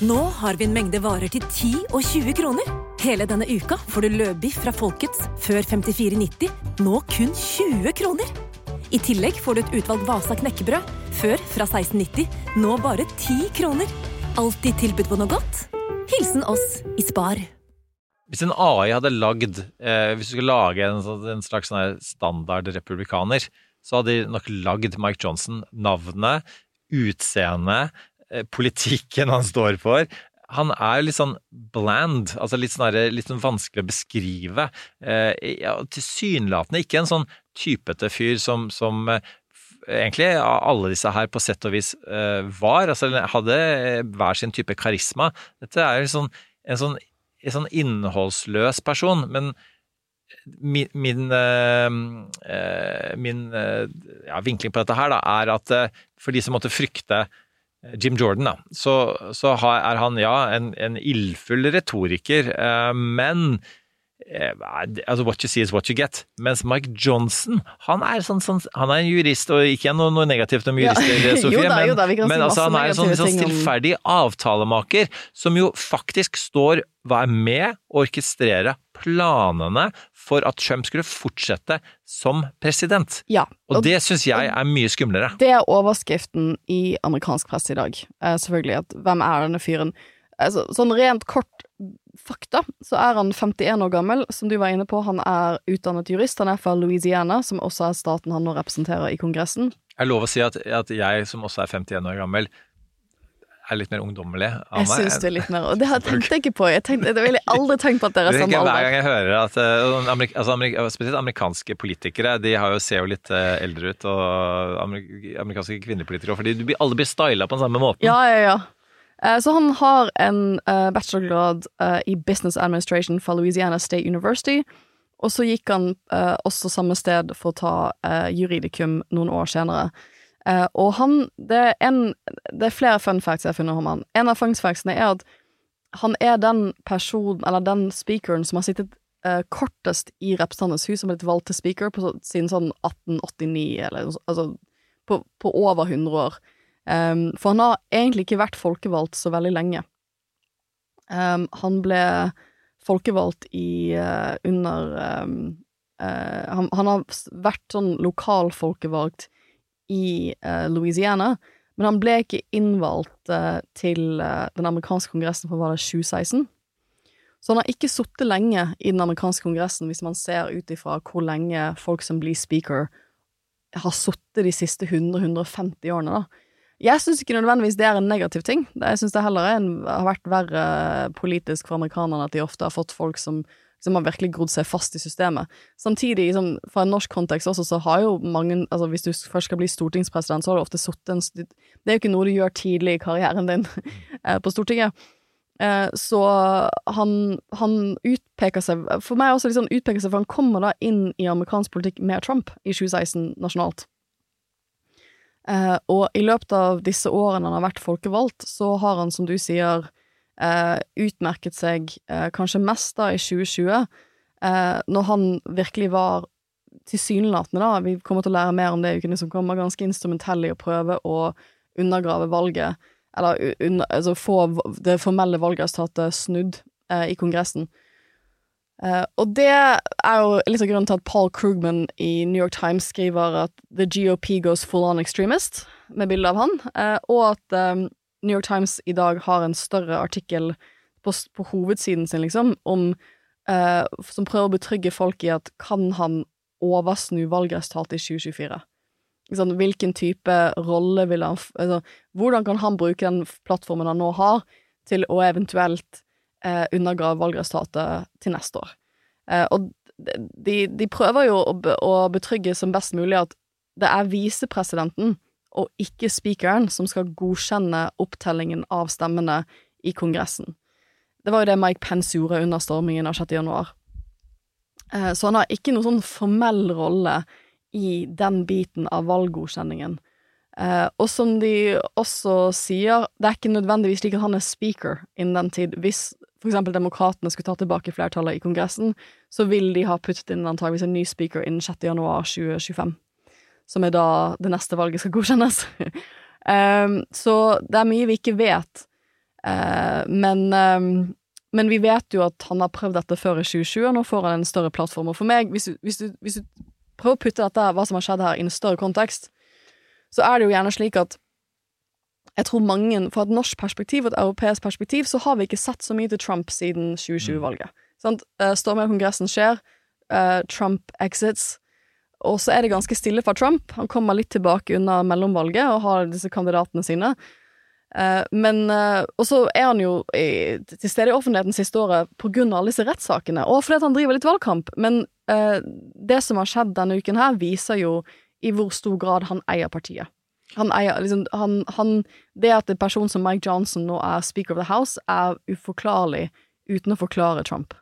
Nå har vi en mengde varer til 10 og 20 kroner. Hele denne uka får du løbiff fra Folkets før 54,90, nå kun 20 kroner. I tillegg får du et utvalgt Vasa knekkebrød, før fra 16,90, nå bare 10 kroner. Alltid tilbud på noe godt. Hilsen oss i Spar. Hvis en AI hadde lagd eh, Hvis du skulle lage en, sånn- en slags sånn standard republikaner, så hadde de nok lagd Mike Johnson navnet, utseendet, eh, politikken han står for. Han er litt sånn bland, altså litt sånn, litt sånn vanskelig å beskrive. Eh, ja, Tilsynelatende ikke en sånn typete fyr som, som eh, egentlig alle disse her på sett og vis eh, var. Altså hadde eh, hver sin type karisma. Dette er jo sånn, en sånn en sånn innholdsløs person, men min, min, min ja, vinkling på dette her da, er at for de som måtte frykte Jim Jordan, da, så, så er han ja en, en ildfull retoriker, men altså What you see is what you get. Mens Mike Johnson, han er, sånn, sånn, han er en jurist, og ikke noe, noe negativt om Ja. [laughs] Sofie, da, jo da, men, men altså, han er en sånn, sånn stillferdig avtalemaker, som jo faktisk står var med å orkestrere planene for at Trump skulle fortsette som president. Ja. Og det syns jeg er mye skumlere. Det er overskriften i amerikansk presse i dag. Eh, selvfølgelig. At hvem er denne fyren? Altså, sånn rent kort fakta, så er han 51 år gammel. Som du var inne på, han er utdannet jurist. Han er fra Louisiana, som også er staten han nå representerer i Kongressen. Jeg lover å si at, at jeg, som også er 51 år gammel, er litt mer ungdommelig av Jeg meg? syns det er litt mer Og det har jeg tenkt ikke på. Jeg tenkte, det ville jeg aldri tenkt på at dere er Det samme ikke hver gang jeg hører at eh, amerik altså, amerik Spesielt amerikanske politikere, de har jo, ser jo litt eh, eldre ut, og amerik amerikanske kvinnepolitikere, fordi du blir, alle blir styla på den samme måten. Ja, ja, ja. Eh, Så han har en eh, bachelorgrad eh, i Business Administration fra Louisiana State University. Og så gikk han også samme sted for å ta juridikum noen år senere. Og han det er, en, det er flere fun facts jeg har funnet om han. En av fun factsene er at han er den personen, eller den speakeren, som har sittet kortest i Representantenes hus, som har blitt valgt til speaker på, siden sånn 1889, eller altså på, på over 100 år. Um, for han har egentlig ikke vært folkevalgt så veldig lenge. Um, han ble folkevalgt i uh, under um, uh, han, han har vært sånn lokal folkevalgt i uh, Louisiana, men han ble ikke innvalgt til den amerikanske kongressen for hva det 2016. Så han har ikke sittet lenge i den amerikanske kongressen, hvis man ser ut ifra hvor lenge folk som blir speaker, har sittet de siste 100-150 årene, da. Jeg syns ikke nødvendigvis det er en negativ ting. Jeg syns det heller er en, har vært verre politisk for amerikanerne at de ofte har fått folk som, som har virkelig grodd seg fast i systemet. Samtidig, som fra en norsk kontekst også, så har jo mange altså Hvis du først skal bli stortingspresident, så har du ofte sittet en stund. Det er jo ikke noe du gjør tidlig i karrieren din [laughs] eh, på Stortinget. Eh, Så han, han utpeker seg For meg også sånn utpeker seg, for han kommer da inn i amerikansk politikk med Trump i 2016 nasjonalt. Eh, og i løpet av disse årene han har vært folkevalgt, så har han, som du sier, eh, utmerket seg eh, kanskje mest da i 2020, eh, når han virkelig var tilsynelatende, da, vi kommer til å lære mer om det i ukene som kommer, ganske instrumentell i å prøve å undergrave valget, eller un altså få det formelle valgresultatet snudd eh, i Kongressen. Eh, og det er jo litt av grunnen til at Paul Krugman i New York Times skriver at The GOP goes full on extremist, med bilde av han, uh, og at um, New York Times i dag har en større artikkel på, på hovedsiden sin, liksom, om uh, som prøver å betrygge folk i at kan han oversnu valgresultatet i 2024? Ikke Hvilken type rolle vil han altså, Hvordan kan han bruke den plattformen han nå har, til å eventuelt eh, undergrave valgresultatet til neste år. Eh, og de, de prøver jo å, å betrygge som best mulig at det er visepresidenten og ikke speakeren som skal godkjenne opptellingen av stemmene i Kongressen. Det var jo det Mike Pence gjorde under stormingen av 6. januar. Eh, så han har ikke noen sånn formell rolle i den biten av valggodkjenningen. Eh, og som de også sier, det er ikke nødvendigvis slik at han er speaker innen den tid. Hvis for eksempel demokratene skulle ta tilbake flertallet i Kongressen, så vil de ha puttet inn antageligvis en ny speaker innen 6. januar 2025. Som er da det neste valget skal godkjennes. um, [laughs] så det er mye vi ikke vet. uh, men, um, men vi vet jo at han har prøvd dette før i 2020, og nå får han en større plattform. Og for meg, hvis du, hvis du, hvis du prøver å putte dette, hva som har skjedd her, i en større kontekst, så er det jo gjerne slik at jeg tror mange, Fra et norsk perspektiv og et europeisk perspektiv så har vi ikke sett så mye til Trump siden 2020-valget. Mm. Eh, Storming av Kongressen skjer, eh, Trump exits, og så er det ganske stille fra Trump. Han kommer litt tilbake unna mellomvalget og har disse kandidatene sine. Eh, men Og så er han jo i, til stede i offentligheten siste året på grunn av alle disse rettssakene, og fordi han driver litt valgkamp. Men det som har skjedd denne uken her, viser jo i hvor stor grad han eier partiet. Han eier liksom han, han, Det at en person som Mike Johnson nå er Speaker of the House, er uforklarlig uten å forklare Trump.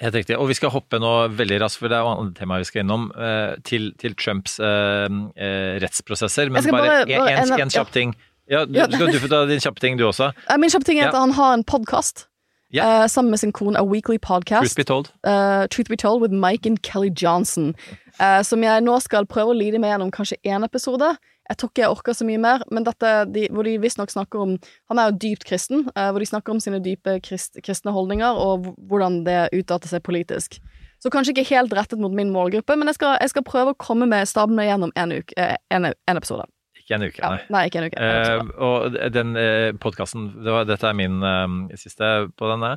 Helt riktig. Og vi skal hoppe nå veldig raskt, for det er jo andre temaer vi skal innom, eh, til, til Trumps eh, eh, rettsprosesser. Men bare, bare- en, en, en- kjapp ja. ting. Ja, du, Ja. skal du få ta din kjappe ting, du også? Min kjappe ting er at Ja. han har en podkast Ja. sammen med sin kone, A Weekly Podcast. Truth be told. Uh, Truth Be Told with Mike and Kelly Johnson. Uh, som jeg nå skal prøve å lide meg gjennom kanskje én episode. Jeg tror ikke jeg orker så mye mer, men dette, de, hvor de visstnok snakker om Han er jo dypt kristen, eh, hvor de snakker om sine dype krist, kristne holdninger, og hvordan det utarter seg politisk. Så kanskje ikke helt rettet mot min målgruppe, men jeg skal, jeg skal prøve å komme med stabene gjennom en, uke, en, en episode. Ikke en uke, Ja, nei. nei, ikke en uke. Eh, og den uh, podkasten Dette er min eh, siste på denne.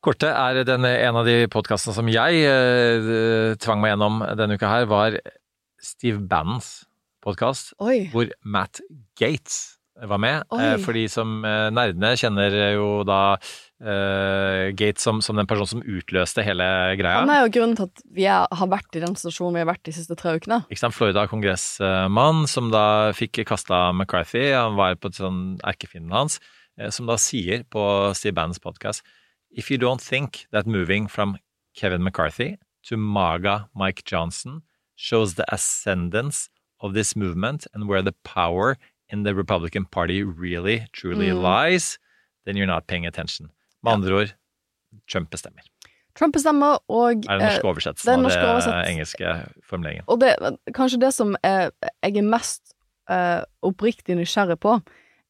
Kortet er den, en av de podkastene som jeg eh, tvang meg gjennom denne uka her, var Steve Bannons podkast, hvor Matt Gates var med. Eh, for de som eh, nerdene kjenner jo da eh, Gates som, som den personen som utløste hele greia. Han er jo grunnen til at vi er, har vært i den situasjonen vi har vært de siste tre ukene. Ikke sant, Florida-kongressmann som da fikk kasta McCarthy, han var på sånn erkefienden hans, eh, som da sier på Steve Bannons podcast If you don't think that moving from Kevin McCarthy to MAGA Mike Johnson shows the ascendance of this movement and where the power in the Republican Party really, truly Mm. lies, then you're not paying attention. Med andre ord, Trump bestemmer. Trump bestemmer, og Er den eh, norske det er oversettelsen den av norske oversett- engelske formuleringen. Og det, kanskje det som er, jeg er mest uh, oppriktig nysgjerrig på,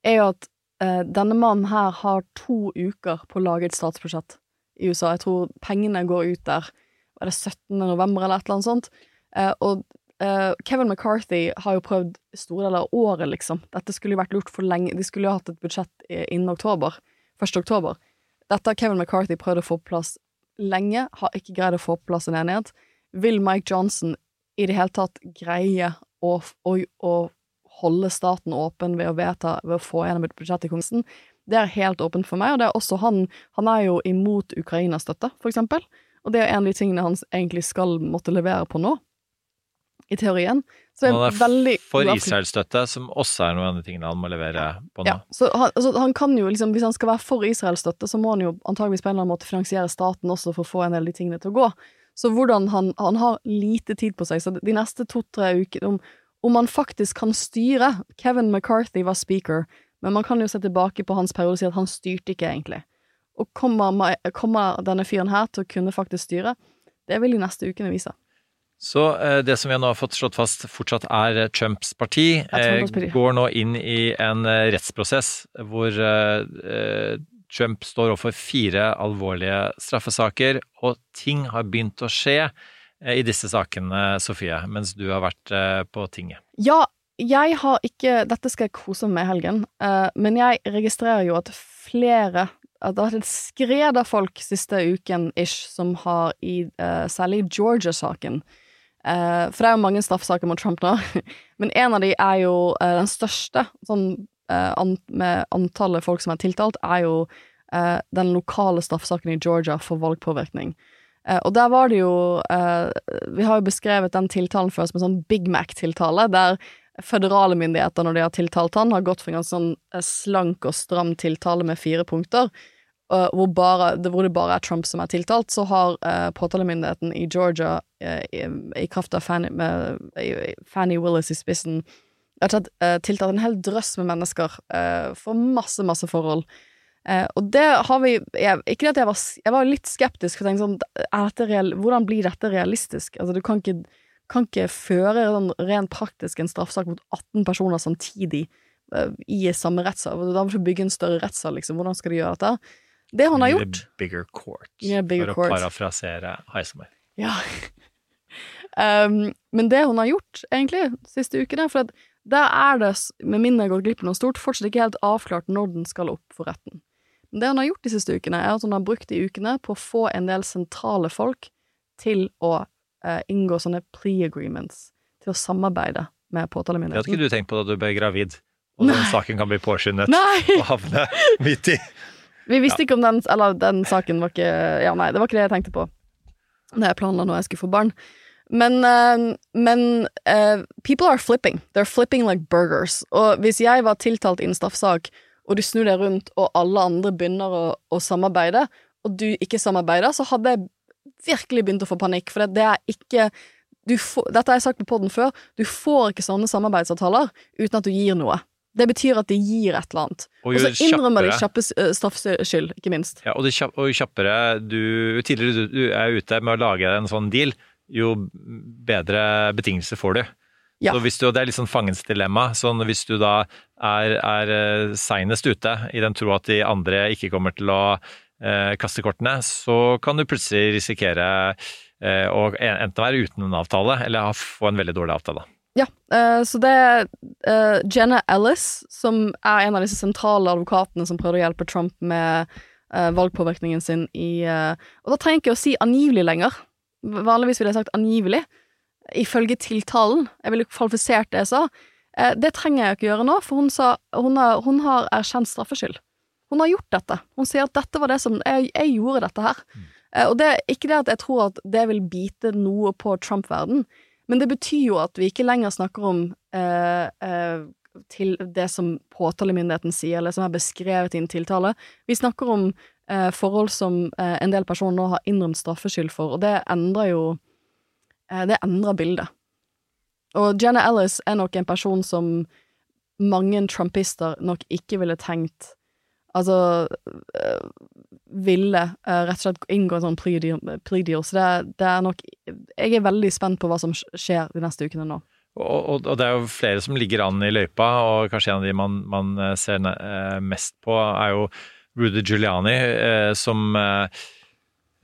er jo at uh, denne mannen her har to uker på å lage et statsbudsjett i USA. Jeg tror pengene går ut der er det 17. november eller et eller annet sånt. Uh, og eh, Kevin McCarthy har jo prøvd store deler av året, liksom. Dette skulle jo vært lurt for lenge. De skulle jo hatt et budsjett innen oktober. 1. oktober. Dette har Kevin McCarthy prøvd å få på plass lenge, har ikke greid å få på plass en enighet. Vil Mike Johnson i det hele tatt greie å, å, å holde staten åpen ved å vedta, ved å få gjennom et budsjett i Kongressen? Det er helt åpent for meg, og det er også han Han er jo imot Ukraina-støtte, for eksempel. Og det er en av de tingene han egentlig skal måtte levere på nå, i teorien. Så det Han er er veldig for Israel-støtte, som også er noen av de tingene han må levere på nå. Ja, så han, altså, han kan jo liksom, Hvis han skal være for Israel-støtte, så må han jo antageligvis på en eller annen måte finansiere staten også for å få en del av de tingene til å gå. Så hvordan han, han har lite tid på seg, så de neste to-tre ukene om, om han faktisk kan styre Kevin McCarthy var speaker, men man kan jo se tilbake på hans periode og si at han styrte ikke egentlig. Og kommer, kommer denne fyren her til å kunne faktisk styre? Det vil de neste ukene vise. Så eh, det som vi nå har fått slått fast fortsatt er eh, Trumps parti, eh, går nå inn i en rettsprosess hvor Trump står overfor fire alvorlige straffesaker, og ting har begynt å skje i disse sakene, Sofie, mens du har vært på tinget. Ja, jeg har ikke Dette skal jeg kose meg med i helgen, men jeg registrerer jo at flere at det har vært et skred av folk siste uken ish som har i uh, særlig Georgia-saken. Eh, for det er jo mange straffesaker mot Trump nå, [laughs] men en av de er jo eh, den største, sånn eh, med antallet folk som er tiltalt, er jo den lokale straffesaken i Georgia for valgpåvirkning. Og der var det jo Vi har jo beskrevet den tiltalen før som en sånn Big Mac-tiltale, der føderale myndigheter, når de har tiltalt han, har gått for en ganske sånn slank og stram tiltale med fire punkter. Eh, hvor, bare, hvor det bare er Trump som er tiltalt, så har uh, påtalemyndigheten i Georgia, eh, i, i kraft av Fanny, med, i- Fanny Willis i spissen, rett og slett eh, tiltalt en hel drøss med mennesker eh, for masse, masse forhold. Uh, og det har vi jeg, Ikke at jeg var, jeg var litt skeptisk, for jeg tenkte sånn real, Hvordan blir dette realistisk? Altså, du kan ikke, kan ikke føre sånn rent praktisk en straffesak mot 18 personer samtidig uh, i samme rettssal. Da må du bygge en større rettssal, liksom. Hvordan skal de gjøre dette? Det han har gjort The Bigger court, Yeah, bigger for å parafrasere Heisenberg. Ja. [laughs] um, men det hun har gjort, egentlig, siste ukene For at der er det, med mindre jeg gått glipp av noe stort, fortsatt ikke helt avklart når den skal opp for retten. Men det hun har gjort de siste ukene, er at hun har brukt de ukene på å få en del sentrale folk til å uh, inngå sånne plea agreements, til å samarbeide med Det hadde ikke du tenkt på da du ble gravid, og den saken kan bli påskyndet Nei! og havne midt i Vi visste ikke om den Eller den saken var ikke Ja, nei, det var ikke det jeg tenkte på da jeg planla når jeg skulle få barn. Men, uh, men uh, people are flipping. They're flipping like burgers. Og hvis jeg var tiltalt i en straffesak, og du snur deg rundt, og alle andre begynner å, å samarbeide, og du ikke samarbeider, så hadde jeg virkelig begynt å få panikk, for det, det er ikke du får, Dette har jeg sagt på podden før. Du får ikke sånne samarbeidsavtaler uten at du gir noe. Det betyr at de gir et eller annet. Og Og så innrømmer de kjappe straffskyld, ikke minst. Ja, og, det kjapp, og jo kjappere du tidligere du, du er ute med å lage en sånn deal, jo bedre betingelser får du. Ja. Så hvis du, Det er litt sånn fangens dilemma. sånn Hvis du da er, er seinest ute i den tro at de andre ikke kommer til å eh, kaste kortene, så kan du plutselig risikere eh, å enten være uten en avtale, eller få en veldig dårlig avtale. Ja, eh, så det er eh, Jenna Ellis, som er en av disse sentrale advokatene som prøvde å hjelpe Trump med eh, valgpåvirkningen sin i Og da trenger jeg ikke å si angivelig lenger. Vanligvis ville jeg sagt angivelig. Ifølge tiltalen. Jeg ville kvalifisert det jeg sa. Det trenger jeg ikke gjøre nå, for hun sa hun har, hun har erkjent straffskyld. Hun har gjort dette. Hun sier at dette var det som Jeg, jeg gjorde dette her. Eh, og det er ikke det at jeg tror at det vil bite noe på Trump-verden, men det betyr jo at vi ikke lenger snakker om eh, eh, til det som påtalemyndigheten sier, eller som er beskrevet i en tiltale. Vi snakker om eh, forhold som eh, en del personer nå har innrømt straffskyld for, og det endrer jo eh, Det endrer bildet. Og Jenna Ellis er nok en person som mange trumpister nok ikke ville tenkt Altså øh, ville øh, rett og slett inngå en sånn plea deal. Så det, det er nok Jeg er veldig spent på hva som skjer de neste ukene nå. Og, og, det er jo flere som ligger an i løypa, og kanskje en av de man, man eh, ser eh, mest på, er jo Rudy Giuliani, eh, som eh,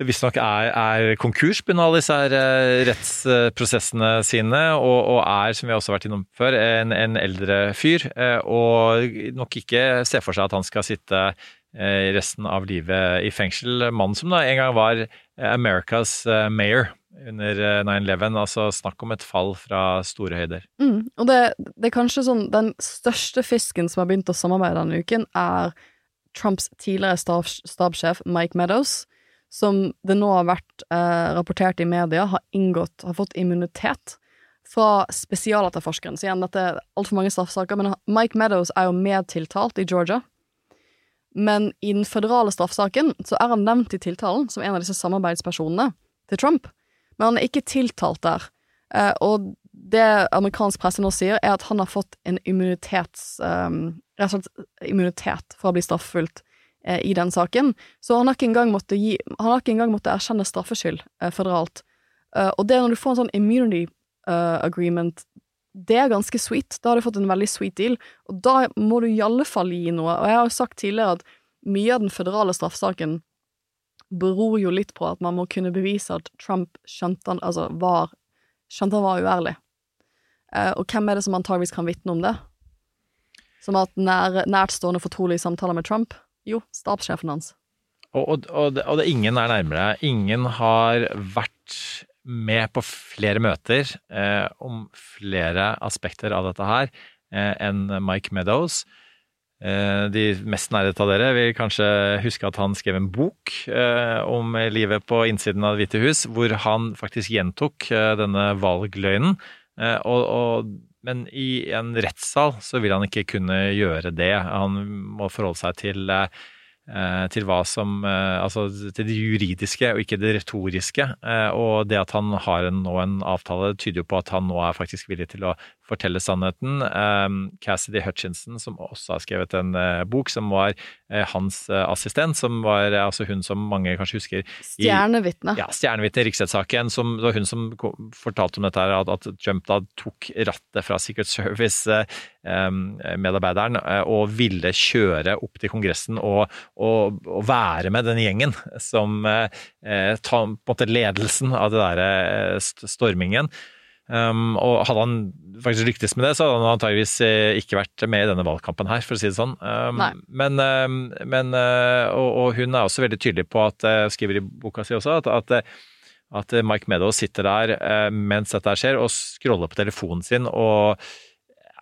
visstnok er, er konkurs på alle disse eh, rettsprosessene sine, og, og er, som vi også har vært innom før, en, en eldre fyr, eh, og nok ikke ser for seg at han skal sitte eh, resten av livet i fengsel. Mannen som da en gang var America's mayor under eh, 9-11, altså snakk om et fall fra store høyder. Mm. Og det, det er kanskje sånn Den største fisken som har begynt å samarbeide denne uken, er Trumps tidligere stab, stabssjef Mike Meadows, som det nå har vært eh, rapportert i media har inngått, har fått immunitet fra spesialetterforskeren. Så igjen, dette er altfor mange straffesaker, men Mike Meadows er jo medtiltalt i Georgia. Men i den føderale straffesaken så er han nevnt i tiltalen som en av disse samarbeidspersonene til Trump, men han er ikke tiltalt der. Eh, og det amerikansk presse nå sier, er at han har fått en immunitets... Um, rett og slett immunitet for å bli straffefulgt eh, i den saken. Så han har ikke engang måttet, gi, ikke engang måttet erkjenne straffskyld eh, føderalt. Eh, og det når du får en sånn immunity uh, agreement, det er ganske sweet. Da har du fått en veldig sweet deal, og da må du i alle fall gi noe. Og jeg har jo sagt tidligere at mye av den føderale straffesaken beror jo litt på at man må kunne bevise at Trump skjønte han, altså var, skjønte han var uærlig. Eh, og hvem er det som antageligvis kan vitne om det? Som hatt nær, nærtstående fortrolige samtaler med Trump? Jo, stabssjefen hans. Og, og, og, det, og det, ingen er nærmere. Ingen har vært med på flere møter eh, om flere aspekter av dette her eh, enn Mike Meadows. Eh, de mest nærhet av dere vil kanskje huske at han skrev en bok eh, om livet på innsiden av Det hvite hus, hvor han faktisk gjentok eh, denne valgløgnen. Eh, og men i en rettssal så vil han ikke kunne gjøre det. Han må forholde seg til, til hva som Altså til det juridiske og ikke det retoriske. Og det at han har en, nå en avtale, tyder jo på at han nå er faktisk villig til å fortelle sannheten. Cassidy Hutchinson, som også har skrevet en bok, som var hans assistent, som var altså hun som mange kanskje husker Stjernevitne. Ja, stjernevitne i riksrettssaken. Det var hun som fortalte om dette, her, at, at Trump da tok rattet fra Secret Service-medarbeideren og ville kjøre opp til Kongressen og, og, og være med den gjengen som eh, tar på en måte ledelsen av det der stormingen. Um, og hadde han faktisk lyktes med det, så hadde han antageligvis ikke vært med i denne valgkampen her, for å si det sånn. Um, men, um, men og, og, hun er også veldig tydelig på at, skriver i boka si også, at, at, at Mike Meadows sitter der mens dette skjer og scroller på telefonen sin og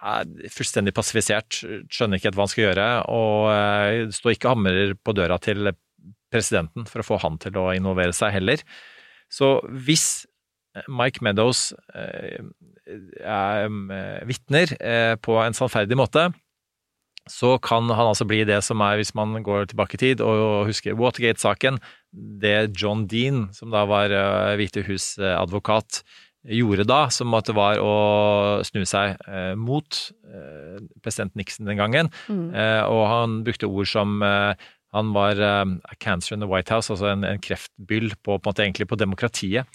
er fullstendig passifisert, skjønner ikke helt hva han skal gjøre, og står ikke og hamrer på døra til presidenten for å få han til å involvere seg heller. Så hvis Mike Meadows er vitner eh, på en sannferdig måte, så kan han altså bli det som er, hvis man går tilbake i tid og husker Watergate-saken, det John Dean, som da var Hvite hus-advokat, gjorde da, som at det var å snu seg eh, mot eh, president Nixon den gangen. Mm. og han brukte ord som eh, han var eh, a cancer in the White House, altså en, en kreftbyll på, på på demokratiet.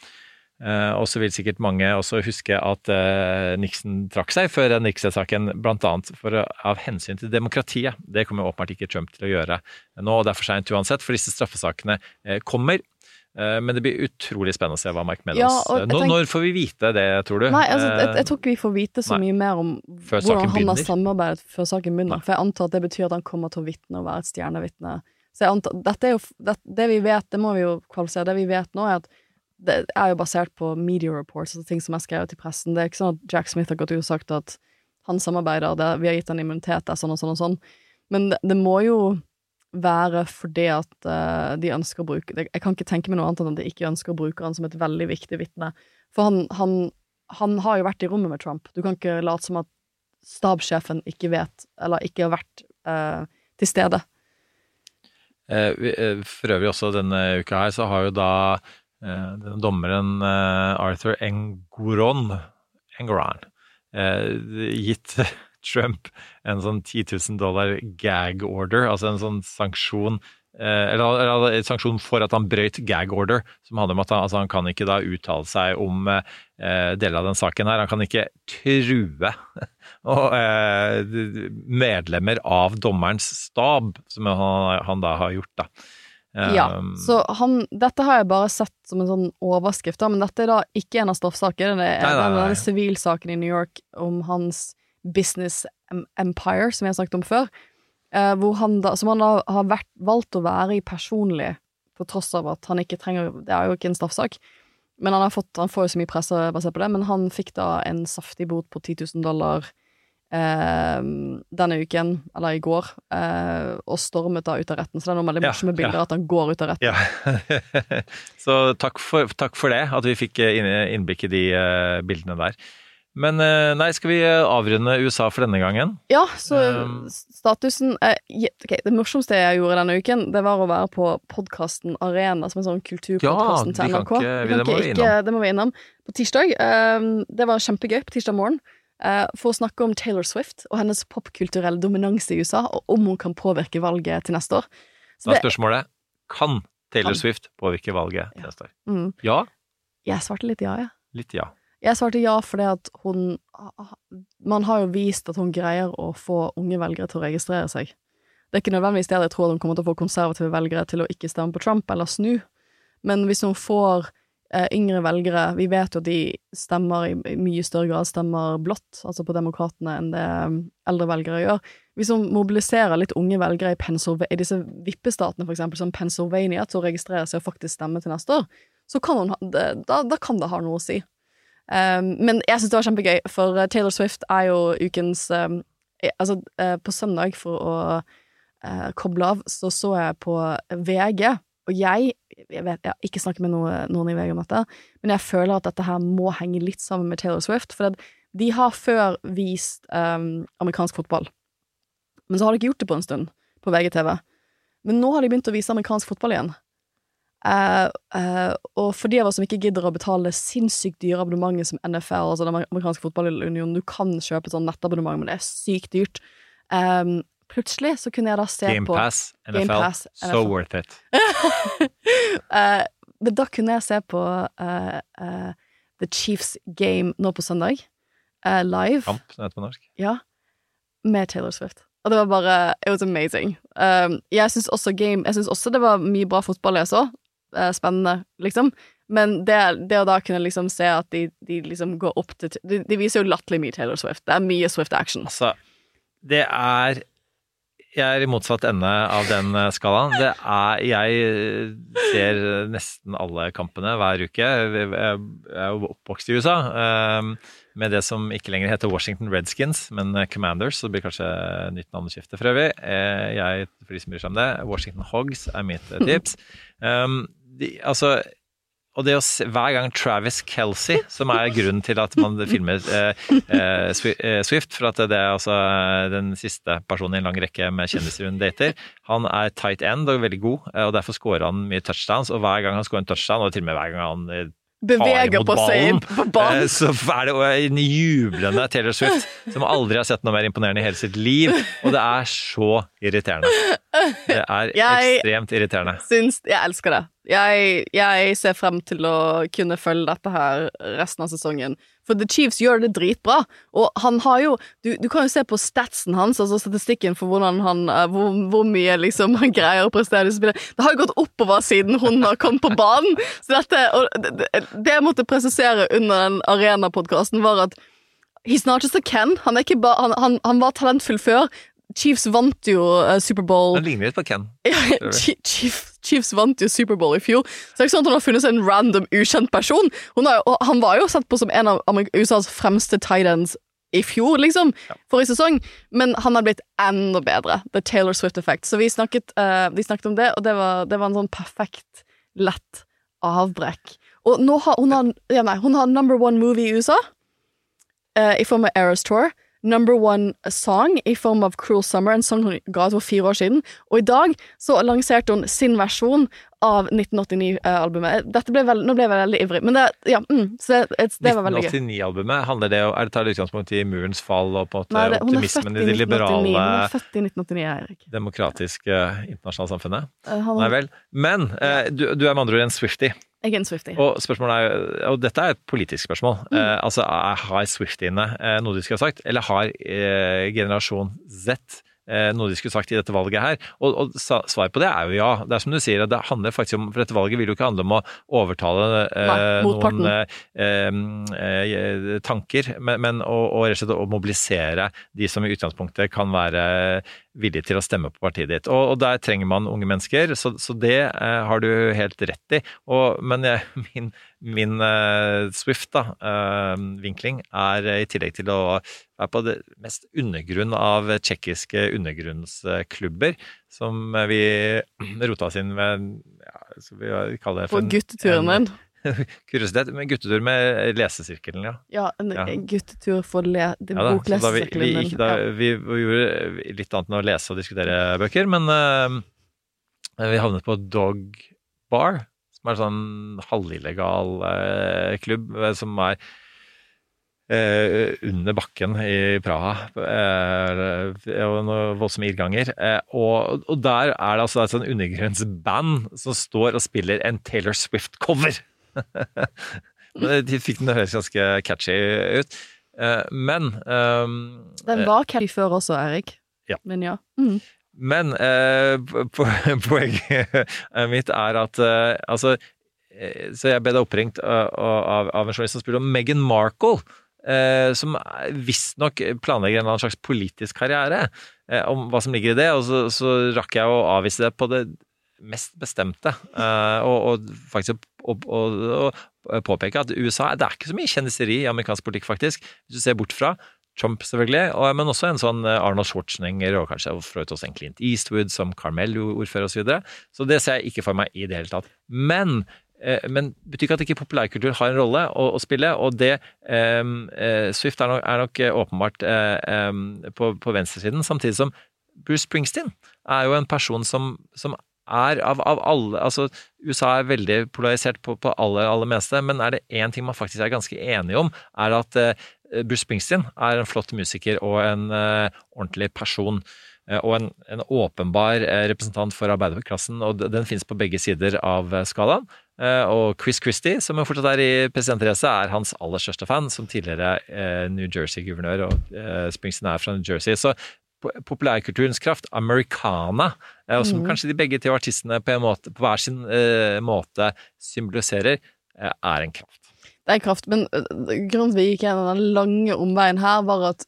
Eh, og så vil sikkert mange også huske at eh, Nixon trakk seg før Nixon-saken, bl.a. av hensyn til demokratiet. Det kommer åpenbart ikke Trump til å gjøre nå, og det er for seint uansett, for disse straffesakene eh, kommer. Men det blir utrolig spennende å se hva Mike Meadows Ja, og Nå, tenk- Når får vi vite det, tror du? Nei, altså, jeg, jeg tror ikke vi får vite så nei. mye mer om hvordan han har samarbeidet før saken begynner. Nei. For jeg antar at det betyr at han kommer til å vitne og være et stjernevitne. Så jeg antar, dette er jo, det, det vi vet, det må vi jo kvalifisere, det vi vet nå er at det er jo basert på media reports og ting som er skrevet i pressen. Det er ikke sånn at Jack Smith har gått ut og sagt at han samarbeider, det, vi har gitt han immunitet, det er sånn og sånn og sånn. Men det, det må jo være fordi at uh, de ønsker å bruke. Jeg kan ikke tenke meg noe annet enn at de ikke ønsker å bruke han som et veldig viktig vitne. For han, han, han har jo vært i rommet med Trump. Du kan ikke late som at stabssjefen ikke vet, eller ikke har vært uh, til stede. Eh, For øvrig også denne uka her, så har jo da dommeren eh, Arthur Engoron, Engoron eh, gitt [laughs] Trump en sånn 10 000 dollar gag order, altså en sånn sanksjon eh, eller, eller sanksjon for at han brøyt gag order, som handler om at han, altså han kan ikke da uttale seg om eh, deler av den saken her. Han kan ikke true [laughs] og, eh, medlemmer av dommerens stab, som han, han da har gjort. da. Ja, Um, så han, dette har jeg bare sett som en sånn overskrift, da, men dette er da ikke en av straffesakene. Det er denne sivilsaken i New York om hans business empire, som jeg har snakket om før, eh, han da, som han da har vært, valgt å være i personlig, på tross av at han ikke trenger Det er jo ikke en straffesak, men han, har fått, han får jo så mye presse basert på det, men han fikk da en saftig bot på 10 000 dollar eh, denne uken, eller i går, eh, og stormet da ut av retten. Så det er noen veldig Ja, morsomme bilder ja. at han går ut av retten. Ja. [laughs] Så takk for, takk for det, at vi fikk eh, innblikk i de eh, bildene der. Men eh, nei, skal vi avrunde USA for denne gangen? Ja, så Um, statusen eh, je- ok, Det morsomste jeg gjorde denne uken, det var å være på podkasten Arena, som en sånn kulturpodkasten Ja, til NRK. ikke- Vi det må innom. det må vi innom. På tirsdag. eh, det var kjempegøy på tirsdag morgen. Eh, for å snakke om Taylor Swift og hennes popkulturelle dominans i USA, og om hun kan påvirke valget til neste år. Så Da er spørsmålet kan Taylor Kan. Swift påvirke valget til neste år? mm, Ja, jeg svarte litt ja, jeg. litt ja. Jeg svarte ja fordi at hun Man har jo vist at hun greier å få unge velgere til å registrere seg. Det er ikke nødvendigvis det jeg tror at hun kommer til å få konservative velgere til å ikke stemme på Trump eller snu, men hvis hun får yngre velgere Vi vet jo at de stemmer i, mye større grad stemmer blått, altså på Demokratene, enn det um, eldre velgere gjør. Hvis man mobiliserer litt unge velgere i, i disse vippestatene, for eksempel, som Pennsylvania, til å registrere seg og faktisk stemme til neste år, så kan man, da, da kan det ha noe å si. Um, men jeg syns det var kjempegøy, for uh, Taylor Swift er jo ukens um, eh, Altså, uh, på søndag, for å uh, koble av, så så jeg på VG, og jeg Jeg vet, jeg har ikke snakket med noen, noen i VG om dette, men jeg føler at dette her må henge litt sammen med Taylor Swift, for de har før vist um, amerikansk fotball, men så har de ikke gjort det på en stund, på VGTV. Men nå har de begynt å vise amerikansk fotball igjen. Uh, uh, og for de av oss som ikke gidder å betale sinnssykt dyre abonnementer som NFL, altså den amerikanske fotballunionen, du kan kjøpe et sånn nettabonnement, men det er sykt dyrt. Um, plutselig så kunne jeg da se på Pass, NFL, Game Pass, NFL, so worth it. uh, [laughs] Men da kunne jeg se på uh, uh, The Chiefs game nå på søndag, live. Kamp, det heter på norsk. Ja, med Taylor Swift. Og det var bare It was amazing. Um, jeg syns også game Jeg syns også det var mye bra fotball jeg så. Spennende, liksom. Men det, det å da kunne liksom se at de, de liksom går opp til De, de viser jo latterlig mye Taylor Swift. Det er mye Swift action. Altså, det er Jeg er i motsatt ende av den eh, skalaen. Det er Jeg eh, ser nesten alle kampene hver uke. Jeg er jo oppvokst i USA eh, med det som ikke lenger heter Washington Redskins, men eh, Commanders. Så det blir kanskje nytt navneskifte for øvrig. Eh, Jeg, for de som bryr seg om det, Washington Hogs er mitt eh, tips. Um, [laughs] de, altså og det å se, hver gang Travis Kelsey, som er grunnen til at man filmer eh, eh, eh, Swift, for at det er altså eh, den siste personen i en lang rekke med kjendiser hun dater, han er tight end og veldig god, og derfor scorer han mye touchdowns, og hver gang han scorer en touchdown, og til og med hver gang han Beveger på seg ballen, på eh, så er det en jublende Taylor Swift som aldri har sett noe mer imponerende i hele sitt liv. Og det er så irriterende. Det er Jeg- ekstremt irriterende. Syns Jeg elsker det. Jeg, jeg ser frem til å kunne følge dette her resten av sesongen. For The Chiefs gjør det dritbra. Og han har jo Du, du kan jo se på statsen hans, altså statistikken for han eh, hvor, hvor mye liksom han greier å prestere i spillet. Det har jo gått oppover siden hun har kommet på banen. Så dette det, det, jeg måtte presisere under den Arena-podkasten, var at He's not just a Ken. Han, ba, han, han, han var talentfull før. Chiefs vant jo eh, Superbowl Han ligner litt på Ken. [laughs] Chief, Chiefs vant jo Superbowl i fjor, så det er ikke sånn at hun har funnet seg en random, ukjent person. Har, han var jo sett på som en av USAs fremste tight ends i fjor, liksom, forrige sesong, men han har blitt enda bedre. The Taylor Swift Effect. Så vi snakket, uh, vi snakket om det, og det var, det var en sånn perfekt, lett avbrekk. Og nå har hun har, ja, nei, hun har number one movie i USA, uh, i form av Eras Tour. Number one song i form av Cruel Summer, en sang hun ga ut for fire år siden. Og i dag så lanserte hun sin versjon av 1989-albumet. Dette ble veld, Nå ble jeg veldig ivrig, men det, ja, mm, så det, det var veldig gøy. 1989-albumet, handler det om Er det tar utgangspunkt i murens fall og på en måte Nei, det, optimismen i i det liberale, Hun er født i 1989, demokratiske internasjonale samfunnet? Uh, han- Nei vel. Men uh, du, du er med andre ord en Swifty. Jeg en Swiftie. Og spørsmålet er, og dette er et politisk spørsmål. Eh, altså, Har Swiftiene eh, noe de skulle ha sagt, eller har eh, generasjon Z eh, noe de skulle sagt i dette valget her? Og, og svaret på det er jo ja. Det er som du sier, det handler faktisk om For dette valget vil jo ikke handle om å overtale eh, Nei, noen eh, eh, tanker, men, men å, å rett og slett å mobilisere de som i utgangspunktet kan være villige til å stemme på partiet ditt. Og, og der trenger man unge mennesker, så, så det eh, har du helt rett i. Og, men jeg, [laughs] min, min eh, Swift, da, eh, vinkling, er i tillegg til å være på det mest undergrunn av tsjekkiske undergrunnsklubber, som vi [clears throat] rota oss inn med ja, skal vi kaller det for en- gutteturen din. [laughs] Kuriositet, men guttetur med lesesirkelen, ja. Ja, en Ja. guttetur for le, Ja boklesesirkelen. vi, vi, Ja. vi, vi gjorde litt annet enn å lese og diskutere bøker, men uh, vi havnet på Dog Bar, som er en sånn halvillegal uh, klubb eh, som er uh, under bakken i Praha, eh, og noen voldsomme irrganger. Eh, og, og der er det altså et sånn undergrunnsband som står og spiller en Taylor Swift-cover. De fikk den høres ganske catchy ut. Eh, Men um, Den var catchy før også, Erik. Ja. Men ja. Mm. Men eh, [laughs] poenget mitt er at eh, altså eh, Så jeg ble da oppringt av, av, av en journalist som spurte om Meghan Markle. Eh, som visstnok planlegger en eller annen slags politisk karriere. Eh, om hva som ligger i det. Og så, så rakk jeg å avvise det på det mest bestemte. Eh, og, og faktisk å, påpeke at USA Det er ikke så mye kjendiseri i amerikansk politikk, faktisk. Hvis du ser bort fra Trump, selvfølgelig, og, men også en sånn eh, Arnold Schwarzenegger og kanskje også en Clint Eastwood som Carmel-ordfører osv. Så, videre. så det ser jeg ikke for meg i det hele tatt. Men eh, men betyr ikke at ikke populærkultur har en rolle å, å spille, og det um, Swift er nok, er nok åpenbart em, på, på venstresiden, samtidig som Bruce Springsteen er jo en person som, som er av, av alle Altså, USA er veldig polarisert på, på aller, aller meste, men er det én ting man faktisk er ganske enige om, er at eh, Bruce Springsteen er en flott musiker og en eh, ordentlig person. eh, Og en, en åpenbar eh, representant for arbeiderklassen, og den finnes på begge sider av eh, skalaen. Og Chris Christie, som fortsatt er i presidentrace, er hans aller største fan, som tidligere New Jersey-guvernør, og Springsteen er fra New Jersey. Så populærkulturens kraft, americana, eh, og som kanskje de begge to artistene på, en måte, på hver sin uh, måte symboliserer, uh, er en kraft. Det er kraft, men øh, grunnen til at vi gikk gjennom den lange omveien her, var at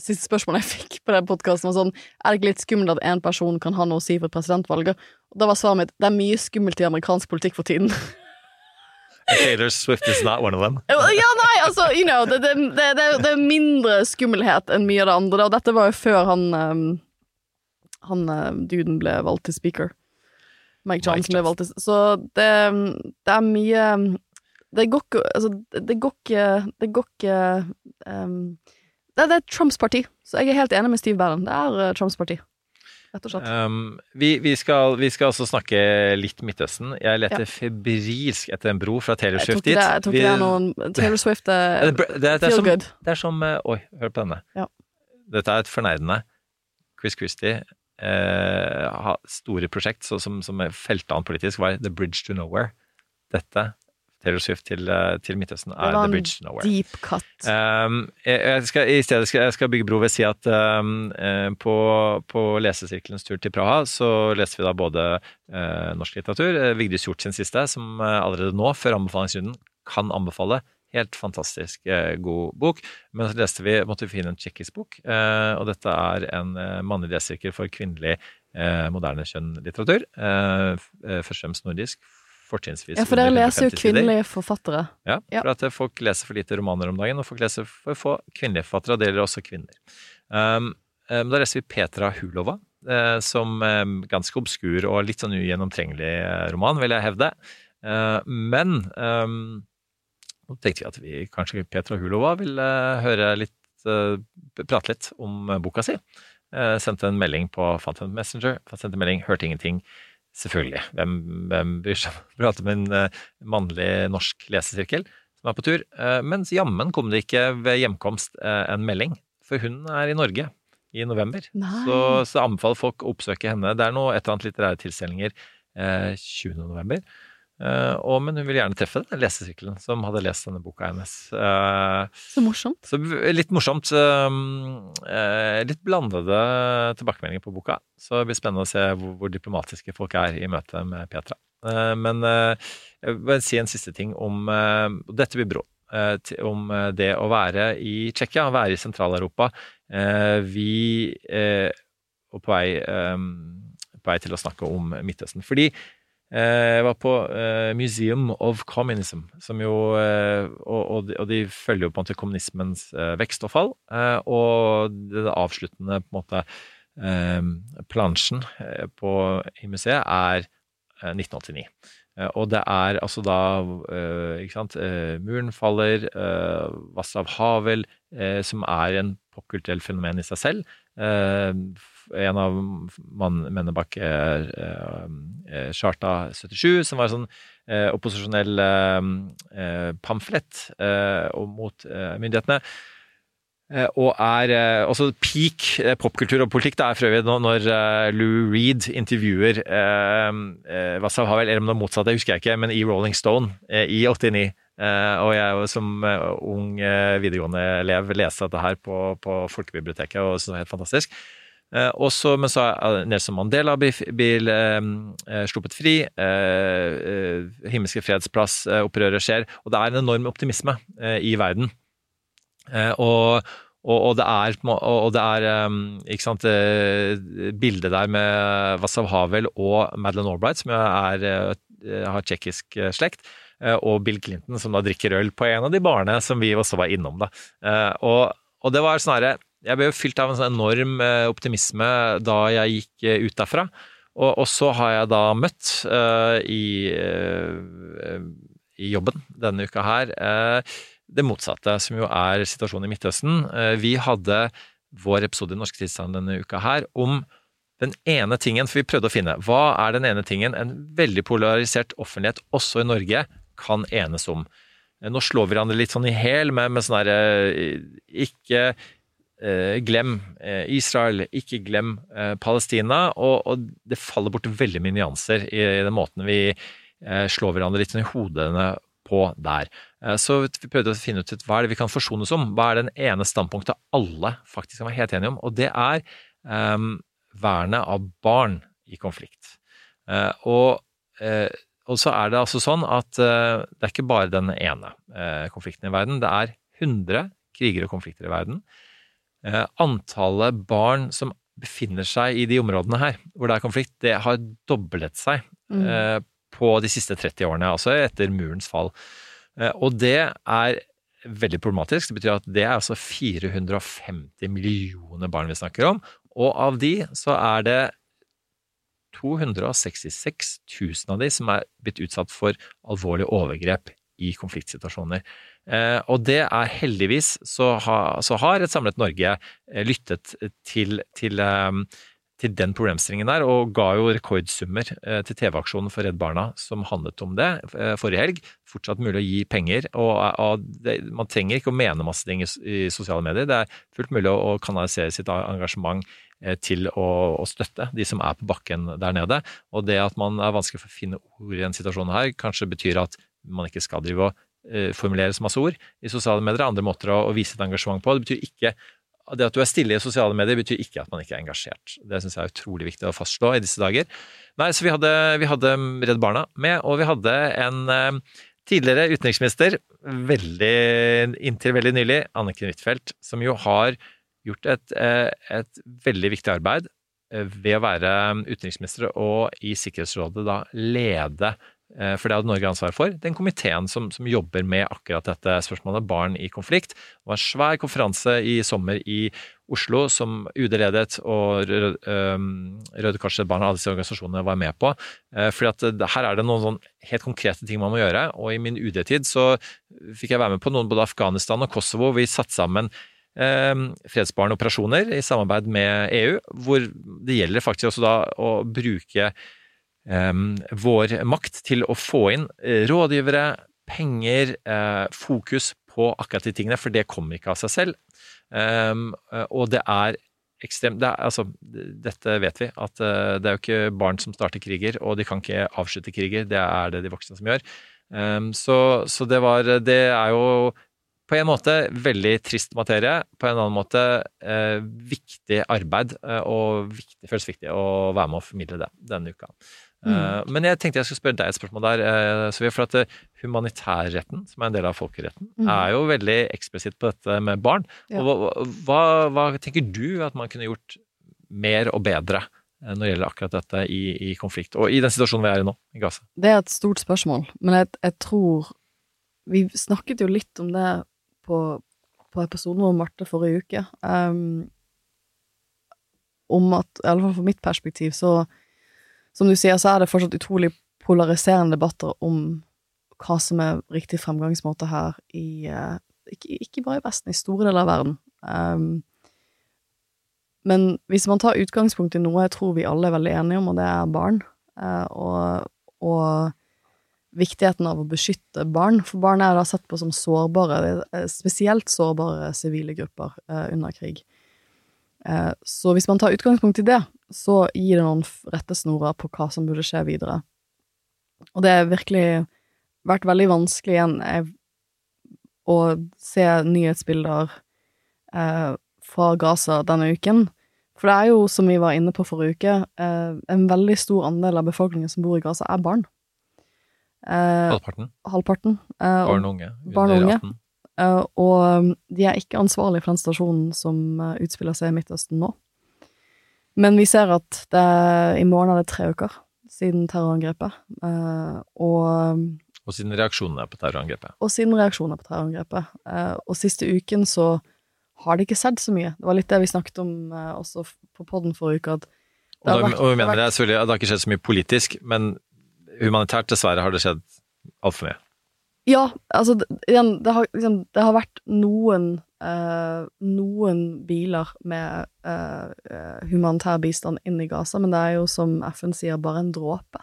siste spørsmål jeg fikk på den podkasten, var sånn Er det ikke litt skummelt at én person kan ha noe å si for presidentvalget? Og da var svaret mitt det er mye skummelt i amerikansk politikk for tiden. Taylor Swift is not one of them. ja, nei, altså, you know, det, det, det, det, er mindre skummelhet enn mye av det andre. Og dette var jo før han um, Han øhm, duden ble valgt til speaker. Mike Johnson ble valgt til Så det, det er mye Det går ikke Altså, det går ikke Det går ikke um, det, er Trumps parti. Så jeg er helt enig med Steve Bannon. Det er øh, Trumps parti. Rett og slett. Um, vi, vi, skal, vi skal også snakke litt Midtøsten. Jeg leter febrilsk etter en bro fra Taylor Swift dit. jeg tror ikke det er noen Taylor Swift det, er det, det, er feel som, det er som eh, Oi, hør på denne. Ja. Dette er et fornerdende. Chris Christie eh, har store prosjekt så, som, som felte an politisk, var The Bridge to Nowhere. Dette, Taylor Swift til, eh, til Midtøsten, er The Bridge to Nowhere. deep cut. Um, jeg, jeg skal, I stedet skal jeg skal bygge bro ved å si at um, eh, på, på lesesirkelens tur til Praha så leste vi da både uh, norsk litteratur, Vigdis Hjort sin siste, som allerede nå, før anbefalingsrunden, kan anbefale. Helt fantastisk eh, god bok. Men så leste vi, måtte vi finne en tsjekkisk bok, eh, og dette er en eh, mannlig lesesirkel for kvinnelig eh, moderne kjønn-litteratur. Først og fremst nordisk, fortrinnsvis Ja, for dere leser jo kvinnelige forfattere. Ja, for at folk leser for lite romaner om dagen, og folk leser for få kvinnelige forfattere, og det gjelder også kvinner. Um, um, da leser vi Petra Hulova, eh, som um, ganske obskur og litt sånn ugjennomtrengelig eh, roman, vil jeg hevde. Eh, men um, nå tenkte vi at vi kanskje Petra Hulova vil eh, høre litt, prate litt om boka si. Sendte en melding på Fant Messenger, sendte en melding, hørte ingenting. Selvfølgelig. Hvem, hvem bryr seg om å prate med en eh, mannlig norsk lesesirkel som er på tur? Eh, mens jammen kom det ikke ved hjemkomst eh, en melding, for hun er i Norge i november. Så, så anbefaler folk å oppsøke henne. Det er noe et eller annet litterære tilstelninger eh, 20. november. Eh, og, men hun vil gjerne treffe den lesesykkelen som hadde lest denne boka hennes. Eh, Så morsomt. så litt morsomt. eh, litt blandede tilbakemeldinger på boka. Så det blir spennende å se hvor, hvor diplomatiske folk er i møte med Petra. Men jeg vil si en siste ting om og Dette blir brå. om det å være i Tsjekkia, være i Sentral-Europa. Vi er Og på vei, på vei til å snakke om Midtøsten. Fordi Jeg var på eh, Museum of Communism, som jo eh, og, de, følger jo på en måte kommunismens eh, vekst og fall. eh, og det avsluttende på en måte eh, plansjen eh, på, i museet er eh, 1989. Eh, og det er altså da eh, Ikke sant eh, Muren faller, Vaslav Havel, eh, som er en popkulturell fenomen i seg selv. En av mennene bak eh, eh, Charta 77, som var en sånn eh, opposisjonell pamflett mot myndighetene. Og er også peak popkultur og politikk. Det er for øvrig nå- når Lou Reed intervjuer eh, Havel, eller om det er motsatt, det husker jeg ikke, men i Rolling Stone i 89. Eh, og jeg som ung videregående elev leste dette her på, på Folkebiblioteket, og syntes det var helt fantastisk. Eh, også, men så er Nelson Mandela blir, eh, eh, sluppet fri. Himmelske fredsplass-opprøret skjer. Og det er en enorm optimisme i verden. Og, og, det er, og det er ikke sant, bildet der med Václav Havel og Madeleine Albright, som er, har tsjekkisk slekt, og Bill Clinton, som da drikker øl på en av de barene som vi også var innom. da. Og, og det var sånn Jeg ble jo fylt av en sånn enorm eh, optimisme da jeg gikk eh, ut derfra. Og, og så har jeg da møtt uh, i, uh, i jobben denne uka her uh, det motsatte, som jo er situasjonen i Midtøsten. Vi hadde vår episode i Norsk tilstand denne uka her om den ene tingen, for vi prøvde å finne hva er den ene tingen en veldig polarisert offentlighet, også i Norge, kan enes om. Nå slår vi hverandre litt sånn i hæl med, med sånn herre Ikke glem eh, Israel, ikke glem eh, Palestina. Og, og det faller bort veldig mye nyanser i, i den måten vi eh, slår hverandre litt sånn i hodene på der. Eh, Så vi prøvde å finne ut hva er det vi kan forsones om. Hva er den ene standpunktet alle faktisk kan være helt enige om? Og det er um, vernet av barn i konflikt. Uh, og, uh, og så er det altså sånn at uh, det er ikke bare den ene eh, konflikten i verden. Det er 100 kriger og konflikter i verden. Eh, antallet barn som befinner seg i de områdene her hvor det er konflikt, det har doblet seg Mm. eh, på de siste 30 årene, altså etter murens fall. Eh, og det er veldig problematisk. Det betyr at det er altså 450 millioner barn vi snakker om, og av de så er det 266 000 av de som er blitt utsatt for alvorlige overgrep i konfliktsituasjoner. Eh, og det er heldigvis så, ha, så har et samlet Norge eh, lyttet til, til, eh, til den problemstillingen der, og ga jo rekordsummer til TV-aksjonen for Redd Barna som handlet om det forrige helg. Fortsatt mulig å gi penger, og, og det, man trenger ikke å mene masse ting i, i, sosiale medier. Det er fullt mulig å, kanalisere sitt engasjement til å, å, støtte de som er på bakken der nede. Og det at man er vanskelig for å finne ord i en situasjon her, kanskje betyr at man ikke skal drive og formulere så masse ord i sosiale medier, andre måter å, å vise et engasjement på. Det betyr ikke det at du er stille i sosiale medier, betyr ikke at man ikke er engasjert. Det syns jeg er utrolig viktig å fastslå i disse dager. Nei, så vi hadde, vi hadde Redd Barna med, og vi hadde en eh, tidligere utenriksminister, veldig, inntil veldig nylig, Anniken Huitfeldt, som jo har gjort et, eh, et veldig viktig arbeid eh, ved å være utenriksminister og i Sikkerhetsrådet da lede Eh, for det hadde Norge ansvar for. Den komiteen som, som, jobber med akkurat dette spørsmålet, barn i konflikt. Det var en svær konferanse i sommer i Oslo som UD ledet, og Røde Kors, og alle disse organisasjonene var med på. For at her er det noen sånn helt konkrete ting man må gjøre, og i min UD-tid så fikk jeg være med på noen både Afghanistan og Kosovo. Vi satte sammen eh, fredsbarnoperasjoner i samarbeid med EU, hvor det gjelder faktisk også da å bruke Ehm, vår makt til å få inn eh, rådgivere, penger, eh, fokus på akkurat de tingene, for det kommer ikke av seg selv. Ehm, eh, og det er ekstremt det er, Altså, dette vet vi, at det er jo ikke barn som starter kriger, og de kan ikke avslutte kriger, det er det de voksne som gjør. Ehm, så, så det var Det er jo på en måte veldig trist materie, på en annen måte eh, viktig arbeid, og viktig, føles viktig å være med og formidle det denne uka. Mm. Eh, men jeg tenkte jeg skulle spørre deg et spørsmål der. Uh, for at uh, Humanitærretten, som er en del av folkeretten, mm. er jo veldig eksplisitt på dette med barn. Ja. Og hva, hva, tenker du at man kunne gjort mer og bedre når det gjelder akkurat dette i, i, konflikt, og i den situasjonen vi er i nå, i Gaza? Det er et stort spørsmål, men jeg, jeg tror Vi snakket jo litt om det på, på episoden med Marte forrige uke. Um, om at, i alle fall fra mitt perspektiv, så som du sier, så er det fortsatt utrolig polariserende debatter om hva som er riktig fremgangsmåte her i uh, ikke, ikke, bare i Vesten, i store deler av verden. Um, men hvis man tar utgangspunkt i noe jeg tror vi alle er veldig enige om, og det er barn, uh, og, og, viktigheten av å beskytte barn, for barn er da sett på som sårbare, spesielt sårbare sivile grupper uh, under krig. så hvis man tar utgangspunkt i det, så gir det noen rettesnorer på hva som burde skje videre. Og det har virkelig vært veldig vanskelig igjen jeg, å se nyhetsbilder eh, fra Gaza denne uken. For det er jo, som vi var inne på forrige uke, eh, en veldig stor andel av befolkningen som bor i Gaza, er barn. Eh, halvparten. halvparten eh, barn og unge. Barn og unge. Eh, og de er ikke ansvarlige for den stasjonen som eh, utspiller seg i Midtøsten nå. Men vi ser at det, i morgen er det tre uker siden terrorangrepet, uh, og Og siden reaksjonene på terrorangrepet. Og siden reaksjonene på terrorangrepet. Uh, og siste uken så har det ikke sett så mye. Det var litt det vi snakket om uh, også på poden forrige uke, og, da, vært, og vi mener det, det har ikke skjedd så mye politisk, men humanitært, dessverre, har det skjedd altfor mye. Ja, altså, igjen, det har, liksom, det har vært noen uh, noen biler med uh, humanitær bistand inn i Gaza, men det er jo, som FN sier, bare en dråpe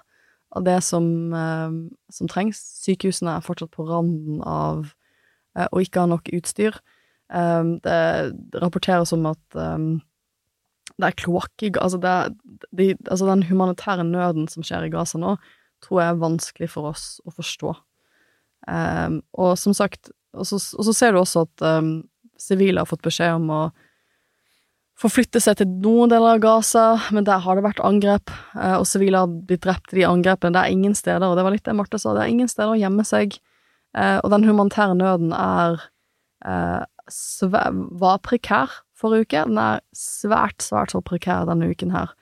av det som, uh, som trengs. Sykehusene er fortsatt på randen av å ikke ha nok utstyr. det rapporteres om at det er kloakk altså, de, altså den humanitære nøden som skjer i Gaza nå, tror jeg er vanskelig for oss å forstå. Um, og som sagt, og så, og så, ser du også at um, sivile har fått beskjed om å forflytte seg til noen deler av Gaza, men der har det vært angrep, uh, og sivile har blitt drept i de angrepene. Det er ingen steder, og det var litt det Marte sa, det er ingen steder å gjemme seg. Uh, og den humanitære nøden er uh, var prekær forrige uke. Den er svært, svært så prekær denne uken her.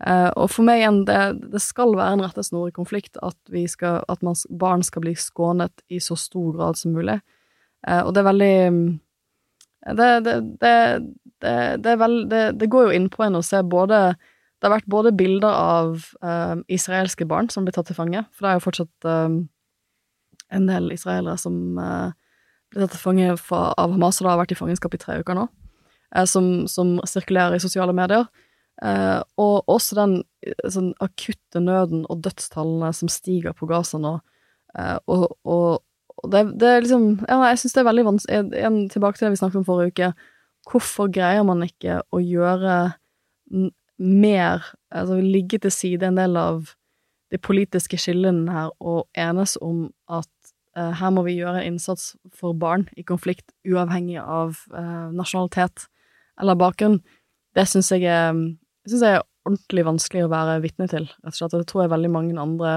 Uh, og for meg igjen, det, det, skal være en rettesnor i konflikt at, skal, at man, barn skal bli skånet i så stor grad som mulig. Uh, og det er veldig Det, det, det, det veld, det, går jo innpå en å se både Det har vært både bilder av uh, israelske barn som blir tatt til fange, for det er jo fortsatt en del israelere som blir tatt til fange fra, av Hamas, og da har vært i fangenskap i tre uker nå, som, som sirkulerer i sosiale medier. Eh, og også den eh, sånn akutte nøden og dødstallene som stiger på Gaza nå. Eh, og, og, og det, det, er liksom Ja, jeg syns det er veldig vanskelig Igjen tilbake til det vi snakket om forrige uke. Hvorfor greier man ikke å gjøre mer Altså ligge til side en del av de politiske skillene her og enes om at uh, her må vi gjøre en innsats for barn i konflikt, uavhengig av uh, nasjonalitet eller bakgrunn, det syns jeg, synes jeg er ordentlig vanskelig å være vitne til, rett og slett. Det tror jeg veldig mange andre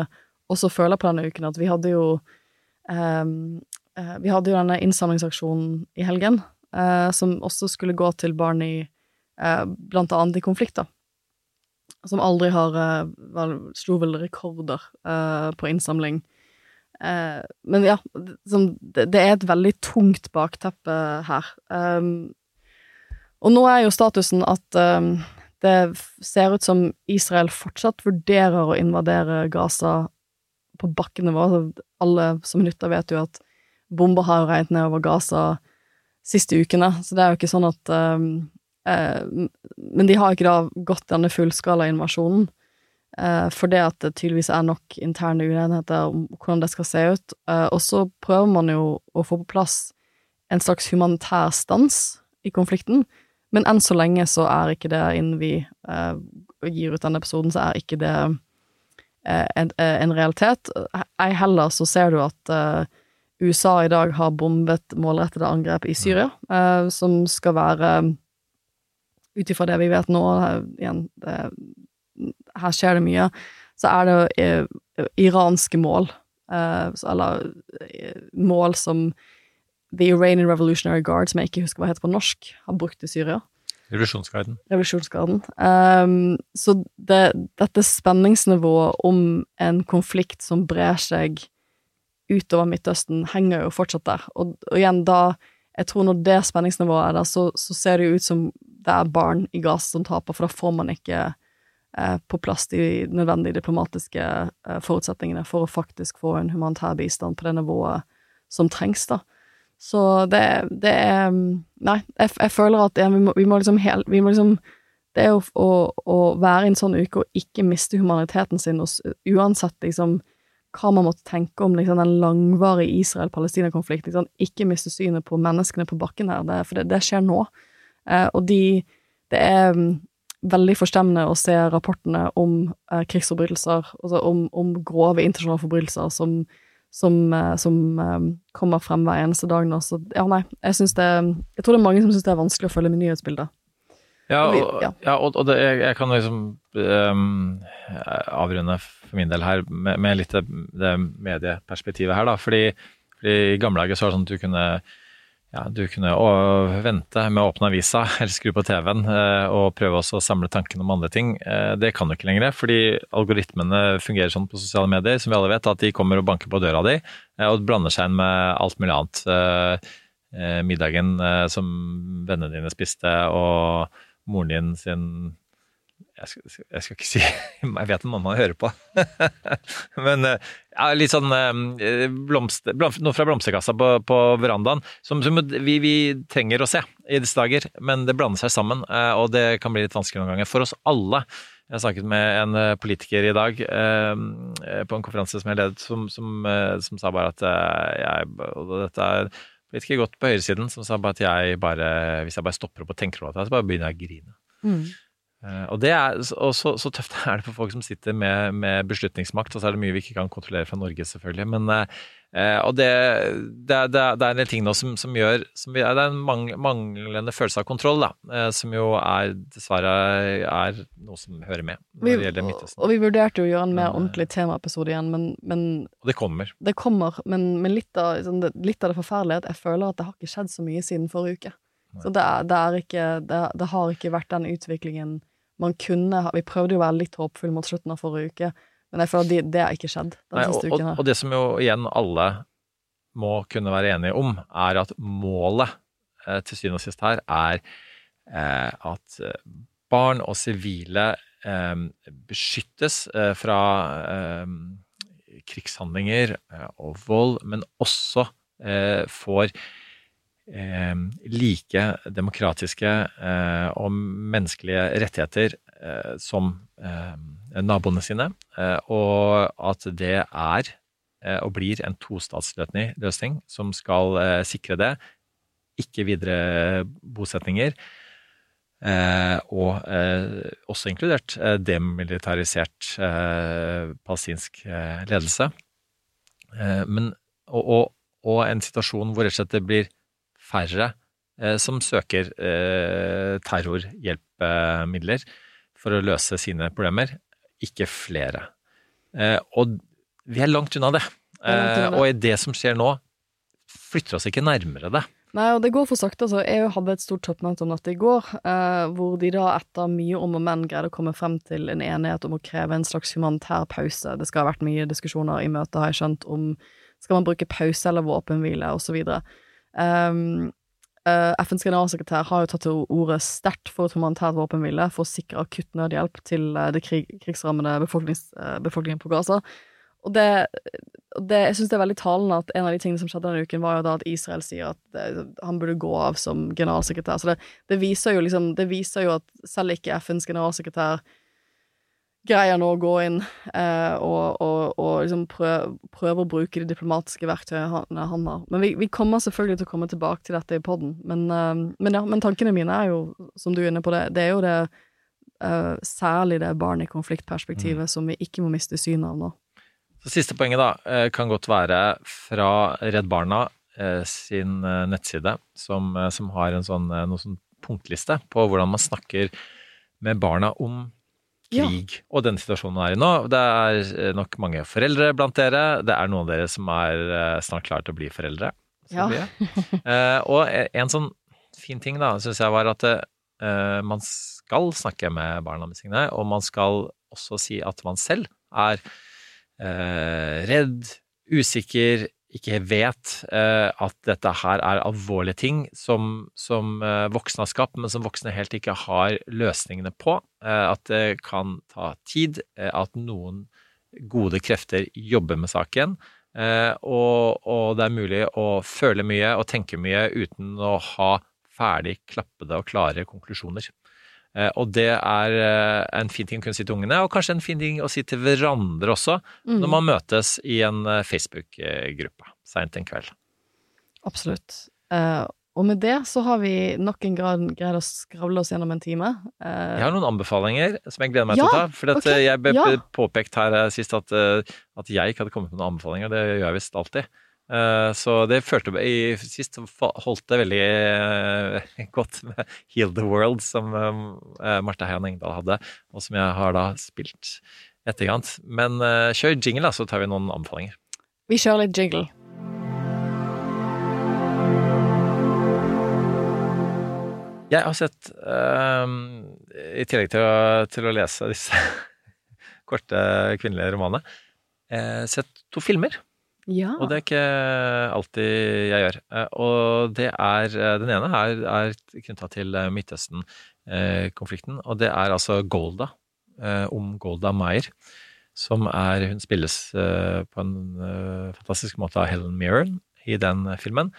også føler på denne uken, at vi hadde jo um, uh, Vi hadde jo denne innsamlingsaksjonen i helgen, som også skulle gå til barn i blant annet i konflikter som aldri har uh, vel, Slo vel rekorder uh, på innsamling. Uh, men ja, det, det, er et veldig tungt bakteppe her. Um, og nå er jo statusen at um, det ser ut som Israel fortsatt vurderer å invadere Gaza på bakkenivå. Altså, alle som lytter, vet jo at bomber har regnet ned over Gaza siste ukene, så det er jo ikke sånn at um, Eh, men de har ikke da gått denne fullskala invasjonen, eh, for det at det tydeligvis er nok interne uenigheter om hvordan det skal se ut. Eh, og så prøver man jo å få på plass en slags humanitær stans i konflikten, men enn så lenge så er ikke det, innen vi gir ut denne episoden, så er ikke det en, en realitet. Ei heller så ser du at USA i dag har bombet målrettede angrep i Syria, som skal være ut ifra det vi vet nå, igjen, det, her skjer det mye, så er det eh, iranske mål, eh, eller eh, mål som The Iranian Revolutionary Guard, som jeg ikke husker hva heter på norsk, har brukt i Syria. Revolusjonsgarden. Revolusjonsgarden. Um, så det, dette spenningsnivået om en konflikt som brer seg utover Midtøsten, henger jo fortsatt der. Og, og igjen, da Jeg tror når det spenningsnivået er der, så, så ser det jo ut som det er barn i Gaza som taper, for da får man ikke eh, på plass de nødvendige diplomatiske eh, forutsetningene for å faktisk få en humanitær bistand på det nivået som trengs, da. Så det, det er Nei, jeg, jeg føler at ja, vi, må, vi, må, liksom hel, vi må liksom Det er å, å, å, være i en sånn uke og ikke miste humaniteten sin, og, uansett liksom hva man måtte tenke om liksom, den langvarige Israel-Palestina-konflikten. Liksom, ikke miste synet på menneskene på bakken her, det, for det, det skjer nå. Eh, og de Det er mm, veldig forstemmende å se rapportene om eh, krigsforbrytelser, altså om, om, grove internasjonale forbrytelser som, som, eh, som kommer frem hver eneste dag nå. Så ja, nei, jeg syns det Jeg tror det er mange som syns det er vanskelig å følge med nyhetsbildet. Ja, og, ja. ja, og, og det, jeg, jeg, kan liksom um, avrunde for min del her med, med litt det, det, medieperspektivet her, da. Fordi, fordi i gamle dager så var det sånn at du kunne ja, du kunne vente med å åpne avisa [laughs] eller skru på TV-en eh, og prøve å samle tankene om andre ting. Eh, det kan du ikke lenger, fordi algoritmene fungerer sånn på sosiale medier som vi alle vet, at de kommer og banker på døra di eh, og blander seg inn med alt mulig annet. Middagen som vennene dine spiste, og moren din sin jeg skal, jeg skal, ikke si [laughs] Jeg vet at mamma hører på. [laughs] Men eh, ja, litt sånn eh, blomster, blomster, noe fra blomsterkassa på, på verandaen som, som vi, vi, trenger å se i disse dager. Men det blander seg sammen, eh, og det kan bli litt vanskelig noen ganger. For oss alle. Jeg snakket med en politiker i dag på en konferanse som jeg ledet, som, som, som sa bare at jeg Og dette er politiker godt på høyresiden, som sa bare at jeg bare Hvis jeg bare stopper opp og tenker over det, så bare begynner jeg å grine. Mm. Eh, og, det er, og så, så, tøft [laughs] er det for folk som sitter med, med, beslutningsmakt, og så er det mye vi ikke kan kontrollere fra Norge, selvfølgelig. Men, eh, og det, det, det, er en del ting nå som, som gjør som vi, Det er en manglende følelse av kontroll, da, eh, som jo er dessverre er noe som hører med når vi, det gjelder Midtøsten. Og vi vurderte jo å gjøre en mer ordentlig temaepisode igjen, men, men, Og det kommer. Det kommer, men, men litt, av, liksom, litt, av, det forferdelige er at jeg føler at det har ikke skjedd så mye siden forrige uke. Så det, er, ikke, det har ikke vært den utviklingen man kunne Vi prøvde jo å være litt håpfulle mot slutten av forrige uke, men jeg føler at de, det har ikke skjedd den Nei, siste og, uken. her. Og det som jo igjen alle må kunne være enige om, er at målet eh, til syvende og sist her er eh, at eh, barn og sivile eh, beskyttes eh, fra eh, krigshandlinger og vold, men også får eh, like demokratiske eh, og menneskelige rettigheter eh, som eh, naboene sine, eh, og at det er og blir en tostatsløsning som skal sikre det. Ikke videre bosetninger. Eh, og eh, også inkludert eh, demilitarisert palestinsk ledelse. Men, og, og, og en situasjon hvor rett og slett det blir færre eh, som søker eh, terrorhjelpemidler for å løse sine problemer, ikke flere. Eh, og vi er langt unna det. langt unna Eh, og det som skjer nå, flytter oss ikke nærmere det. Nei, og det går for sakte. altså. EU hadde et stort toppmøte om dette i går, eh, hvor de da etter mye om og men greide å komme frem til en enighet om å kreve en slags humanitær pause. Det skal ha vært mye diskusjoner i møtet, har jeg skjønt, om skal man bruke pause eller våpenhvile, osv. Um, uh, FNs generalsekretær har jo tatt til orde sterkt for et humanitært våpenhvile for å sikre akutt nødhjelp til uh, det krig, krigsrammede eh, befolkningen på Gaza. Og det, det, jeg syns det er veldig talende at en av de tingene som skjedde denne uken, var jo da at Israel sier at det, han burde gå av som generalsekretær. Så det, det viser jo liksom Det viser jo at selv ikke FNs generalsekretær greier nå å gå inn eh, og, og, og liksom prøve, prøve å bruke de diplomatiske verktøyene han, han har. Men vi, vi kommer selvfølgelig til å komme tilbake til dette i poden. Men, eh, men, ja, men tankene mine er jo, som du er inne på, det, det er jo det eh, Særlig det barn i konfliktperspektivet som vi ikke må miste synet av nå. Så Siste poenget da, eh, kan godt være fra Redd Barna eh, sin eh, nettside, som, eh, som har en sånn, eh, noe sånn punktliste på hvordan man snakker med barna om Ja. krig og den situasjonen vi er i nå. Det er eh, nok mange foreldre blant dere. Det er noen av dere som er eh, snart klare til å bli foreldre. Ja. [laughs] Eh, og en sånn fin ting da, syns jeg var at eh, man skal snakke med barna med sine, og man skal også si at man selv er eh, redd, usikker, ikke vet eh, at dette her er alvorlige ting som, som voksne har skapt, men som voksne helt ikke har løsningene på. Eh, at det kan ta tid, eh, at noen gode krefter jobber med saken. Eh, og, og det er mulig å føle mye og tenke mye uten å ha ferdig klappede og klare konklusjoner. Og det er en fin ting å kunne si til ungene, og kanskje en fin ting å si til hverandre også, Mm. når man møtes i en Facebook-gruppe seint en kveld. Absolutt. Og med det så har vi nok en grad greid å skravle oss gjennom en time. Eh, Jeg har noen anbefalinger som jeg gleder meg Ja, til å ta. For okay, eh, jeg ble ja. påpekt her eh, sist at, eh, at jeg ikke hadde kommet med noen anbefalinger. Det gjør jeg visst alltid. Eh, Så det følte jeg i Sist holdt det veldig eh, [laughs] godt med Heal the World, som eh, Marte Heian Engdahl hadde, og som jeg har da spilt etterkant. Men kjør jingle, da, så tar vi noen anbefalinger. Vi kjører litt jingle. Jeg har sett, um, i tillegg til å, til å lese disse [laughs] korte kvinnelige romanene, eh, sett to filmer. Ja. Og det er ikke alltid jeg gjør. Eh, Og det er Den ene er, er knytta til eh, Midtøsten-konflikten, og det er altså Golda, eh, om Golda Meyer. Som er Hun spilles på en fantastisk måte av Helen Mirren i den filmen.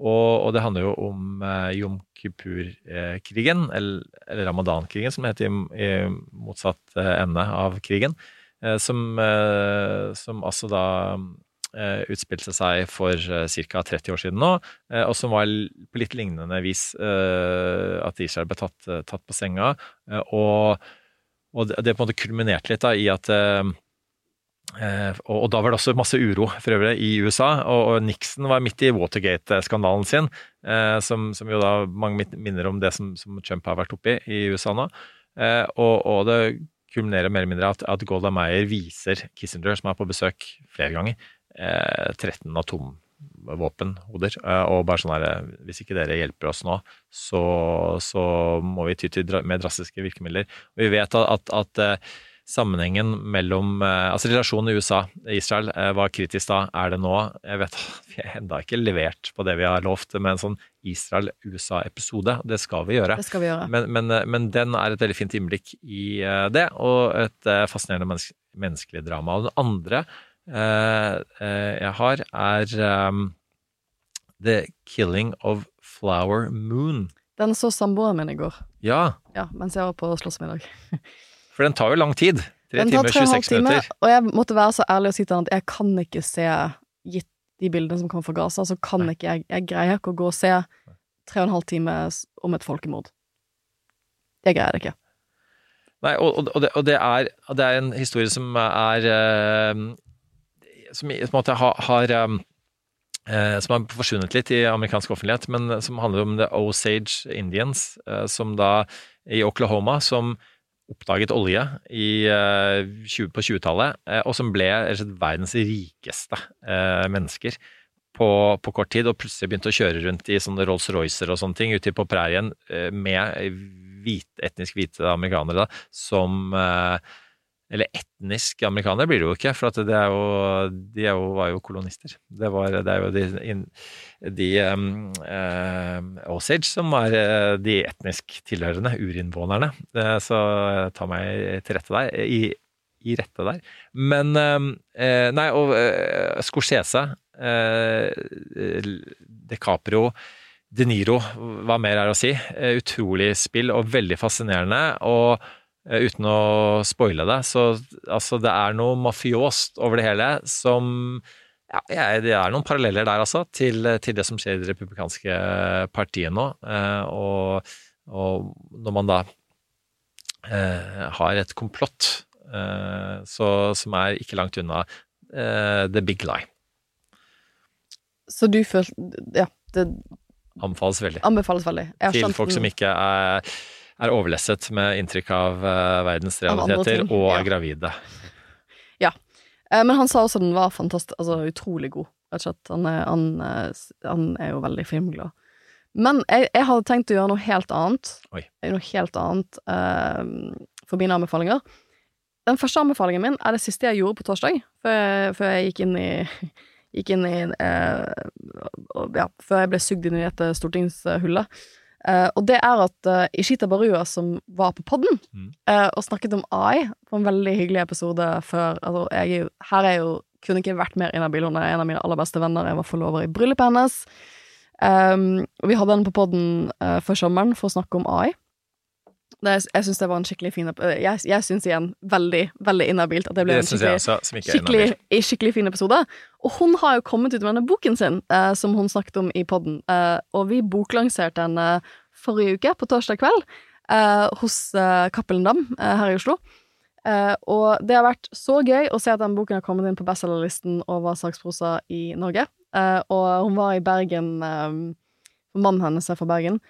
Og, og det handler jo om eh, Jom Kippur-krigen, eller, eller Ramadan-krigen, som heter i, i motsatt eh, ende av krigen. Eh, som, eh, som altså da eh, utspilte seg for eh, ca. 30 år siden nå, eh, og som var på litt lignende vis eh, at Israel ble tatt, eh, tatt på senga. eh, og, og det, på en måte kulminerte litt da, i at eh, Eh, og, og da var det også masse uro for øvrig i USA, og, Nixon var midt i Watergate-skandalen sin, eh, som, som jo da mange minner om det som, som Trump har vært oppi i USA nå. Eh, og, og det kulminerer mer eller mindre at, at Golda Meir viser Kissinger, som er på besøk flere ganger, eh, 13 atomvåpenhoder. Eh, og bare sånn her eh, Hvis ikke dere hjelper oss nå, så, så må vi ty til mer drastiske virkemidler. Og vi vet at, at, at eh, sammenhengen mellom eh, Altså relasjonen i USA-Israel eh, var kritisk da, er det nå? Jeg vet [laughs] vi har enda ikke levert på det vi har lovt med en sånn Israel-USA-episode. Det skal vi gjøre. Det skal vi gjøre. Men, men, eh, men den er et veldig fint innblikk i det, og et fascinerende menneske, menneskelig drama. Og den andre eh, jeg har, er um, The Killing of Flower Moon. Den så samboeren min i går, Ja, ja, mens jeg var på slåssmiddag. [laughs] for den tar jo lang tid. Tre Den tar timer, tre og en halv 26 time, minutter. og jeg måtte være så ærlig og si til han at jeg kan ikke se, gitt de bildene som kommer fra Gaza, så kan ikke jeg Jeg greier ikke å gå og se tre og en halv time om et folkemord. Jeg greier det ikke. Nei, og, og, det, og det, er, det er en historie som er eh, Som måte har, har eh, eh, Som har forsvunnet litt i amerikansk offentlighet, men som handler om The Osage Indians, som da i Oklahoma, som oppdaget olje i, eh, 20, på 20-tallet, eh, og som ble verdens rikeste eh, mennesker på, på kort tid, og plutselig begynte å kjøre rundt i sånne Rolls-Roycer og sånne ting ute på prærien med hvit, etnisk hvite amerikanere da, som Eller etnisk amerikanere blir det jo ikke, for det er jo, de er jo, var jo kolonister. Det, var, det er jo de, de um, uh, Osage som var eh, de etnisk tilhørende, urinnvånerne. Eh, så ta meg til rette der. I, i rette der. Men eh, Nei, og Scorsese, De Caprio De Niro, hva mer er å si? Utrolig spill og veldig fascinerende. Og uten å spoile det, så altså, det er noe mafiost over det hele som ja, det er noen paralleller der, altså, til, til det som skjer i det republikanske partiet nå. Eh, og, og når man da eh, har et komplott eh, så, som er ikke langt unna eh, the big lie. Så du følte Ja, det Anbefales veldig. anbefales veldig. Til folk som ikke er, er overlesset med inntrykk av eh, verdens realiteter av og ja. er gravide. Ja. Men han sa også den var fantastisk, altså utrolig god, rett og slett. Han er, han, eh, han er jo veldig filmglad. Men jeg, jeg hadde tenkt å gjøre noe helt annet. Oi. Noe helt annet uh, for mine anbefalinger. Den første anbefalingen min er det siste jeg gjorde på torsdag, før jeg, før jeg gikk inn i Gikk inn i uh, Ja, før jeg ble sugd inn i dette stortingshullet. Eh, og det er at uh, Ishita Barua, som var på podden Mm. eh, og snakket om AI på en veldig hyggelig episode før altså, jeg, er Her er jo kunne ikke vært mer inhabil. Hun er en av mine aller beste venner. Jeg var forlover i bryllupet hennes. Um, og vi hadde henne på podden uh, før sommeren for å snakke om AI. Det, jeg syns det var en skikkelig fin. Jeg, jeg syns igjen veldig, veldig inhabilt at det ble Det en skikkelig også, skikkelig, skikkelig fin episode. Og hun har jo kommet ut med denne boken sin, eh, som hun snakket om i podden. Eh, og vi boklanserte den eh, forrige uke, på torsdag kveld, eh, hos eh, Cappelen Dam eh, her i Oslo. Eh, og det har vært så gøy å se at den boken har kommet inn på bestselgerlisten over saksprosa i Norge. Eh, og hun var i Bergen Mannen hennes er fra Bergen,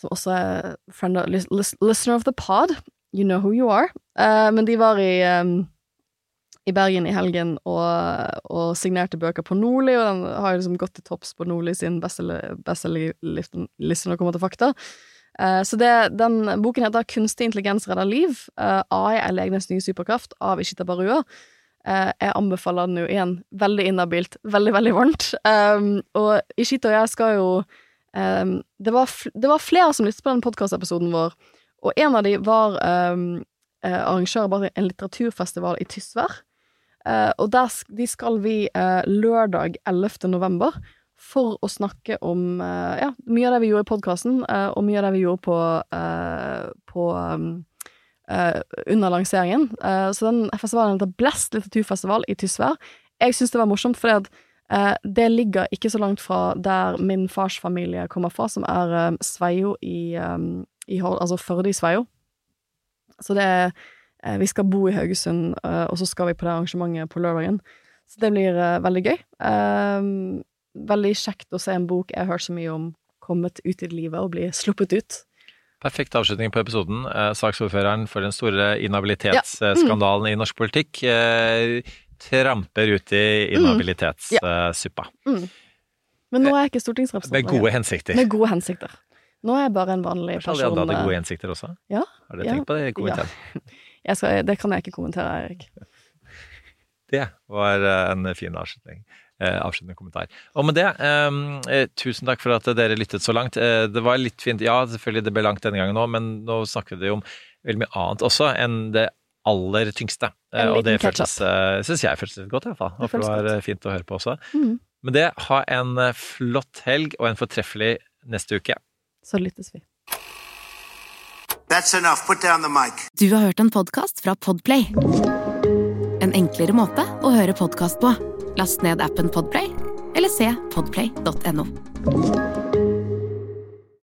som også er friend of, lis, lis, listener of the pod. You know who you are. Uh, men de var i um, i Bergen i helgen og, og signerte bøker på Nordli, og den har liksom gått til topps på Nordli sin bestselgerliste når det kommer til fakta. Uh, så det, den boken heter Kunstig intelligens redder liv. Uh, AI er legenes nye superkraft av Ishita Barua. Uh, jeg anbefaler den jo igjen veldig inhabilt, veldig, veldig varmt. Um, og Ishita og jeg skal jo um, det, var det var flere som lyttet på den podkastepisoden vår, og en av de var um, eh, arrangør av en litteraturfestival i Tysvær. Uh, og der de skal vi uh, lørdag 11. november for å snakke om uh, ja, mye av det vi gjorde i podkasten, og mye av det vi gjorde på, på um, under lanseringen. Så den festivalen heter Blest litteraturfestival i Tysvær. Jeg syns det var morsomt, fordi at det ligger ikke så langt fra der min fars familie kommer fra, som er um, Sveio i, um, i Altså Førde i Sveio. Så det er eh, Vi skal bo i Haugesund, eh, og så skal vi på det arrangementet på lørdagen. Så det blir eh, veldig gøy. Veldig kjekt å se en bok jeg har hørt så mye om, kommet ut i livet og bli sluppet ut. Perfekt avslutning på episoden. Eh, saksordføreren for den store inhabilitetsskandalen i norsk politikk eh, tramper ut i inhabilitetssuppa. Men nå er jeg ikke stortingsrepresentant. Med gode hensikter. Med gode hensikter. Nå er jeg bare en vanlig Kanskje alle person. hadde eh, gode hensikter også? Ja, Har dere ja, tenkt på det i komiteen? [laughs] jeg skal, det kan jeg ikke kommentere, Erik. [laughs] Det var eh, en fin avslutning. Eh, avsluttende kommentar. Og med det, eh, eh, tusen takk for at dere lyttet så langt. Eh, det var litt fint, ja selvfølgelig det ble langt denne gangen òg, men nå snakker vi om veldig mye annet også enn det aller tyngste. Eh, og det føltes, uh, syns jeg føltes godt, i hvert fall. Det Håper det var godt. eh, fint å høre på også. Mm. Men det, ha en eh, flott helg og en fortreffelig neste uke. Så lyttes vi. That's enough. Put down the mic. Du har hørt en podkast fra Podplay. En enklere måte å høre podkast på. Last ned appen Podplay, eller se podplay.no.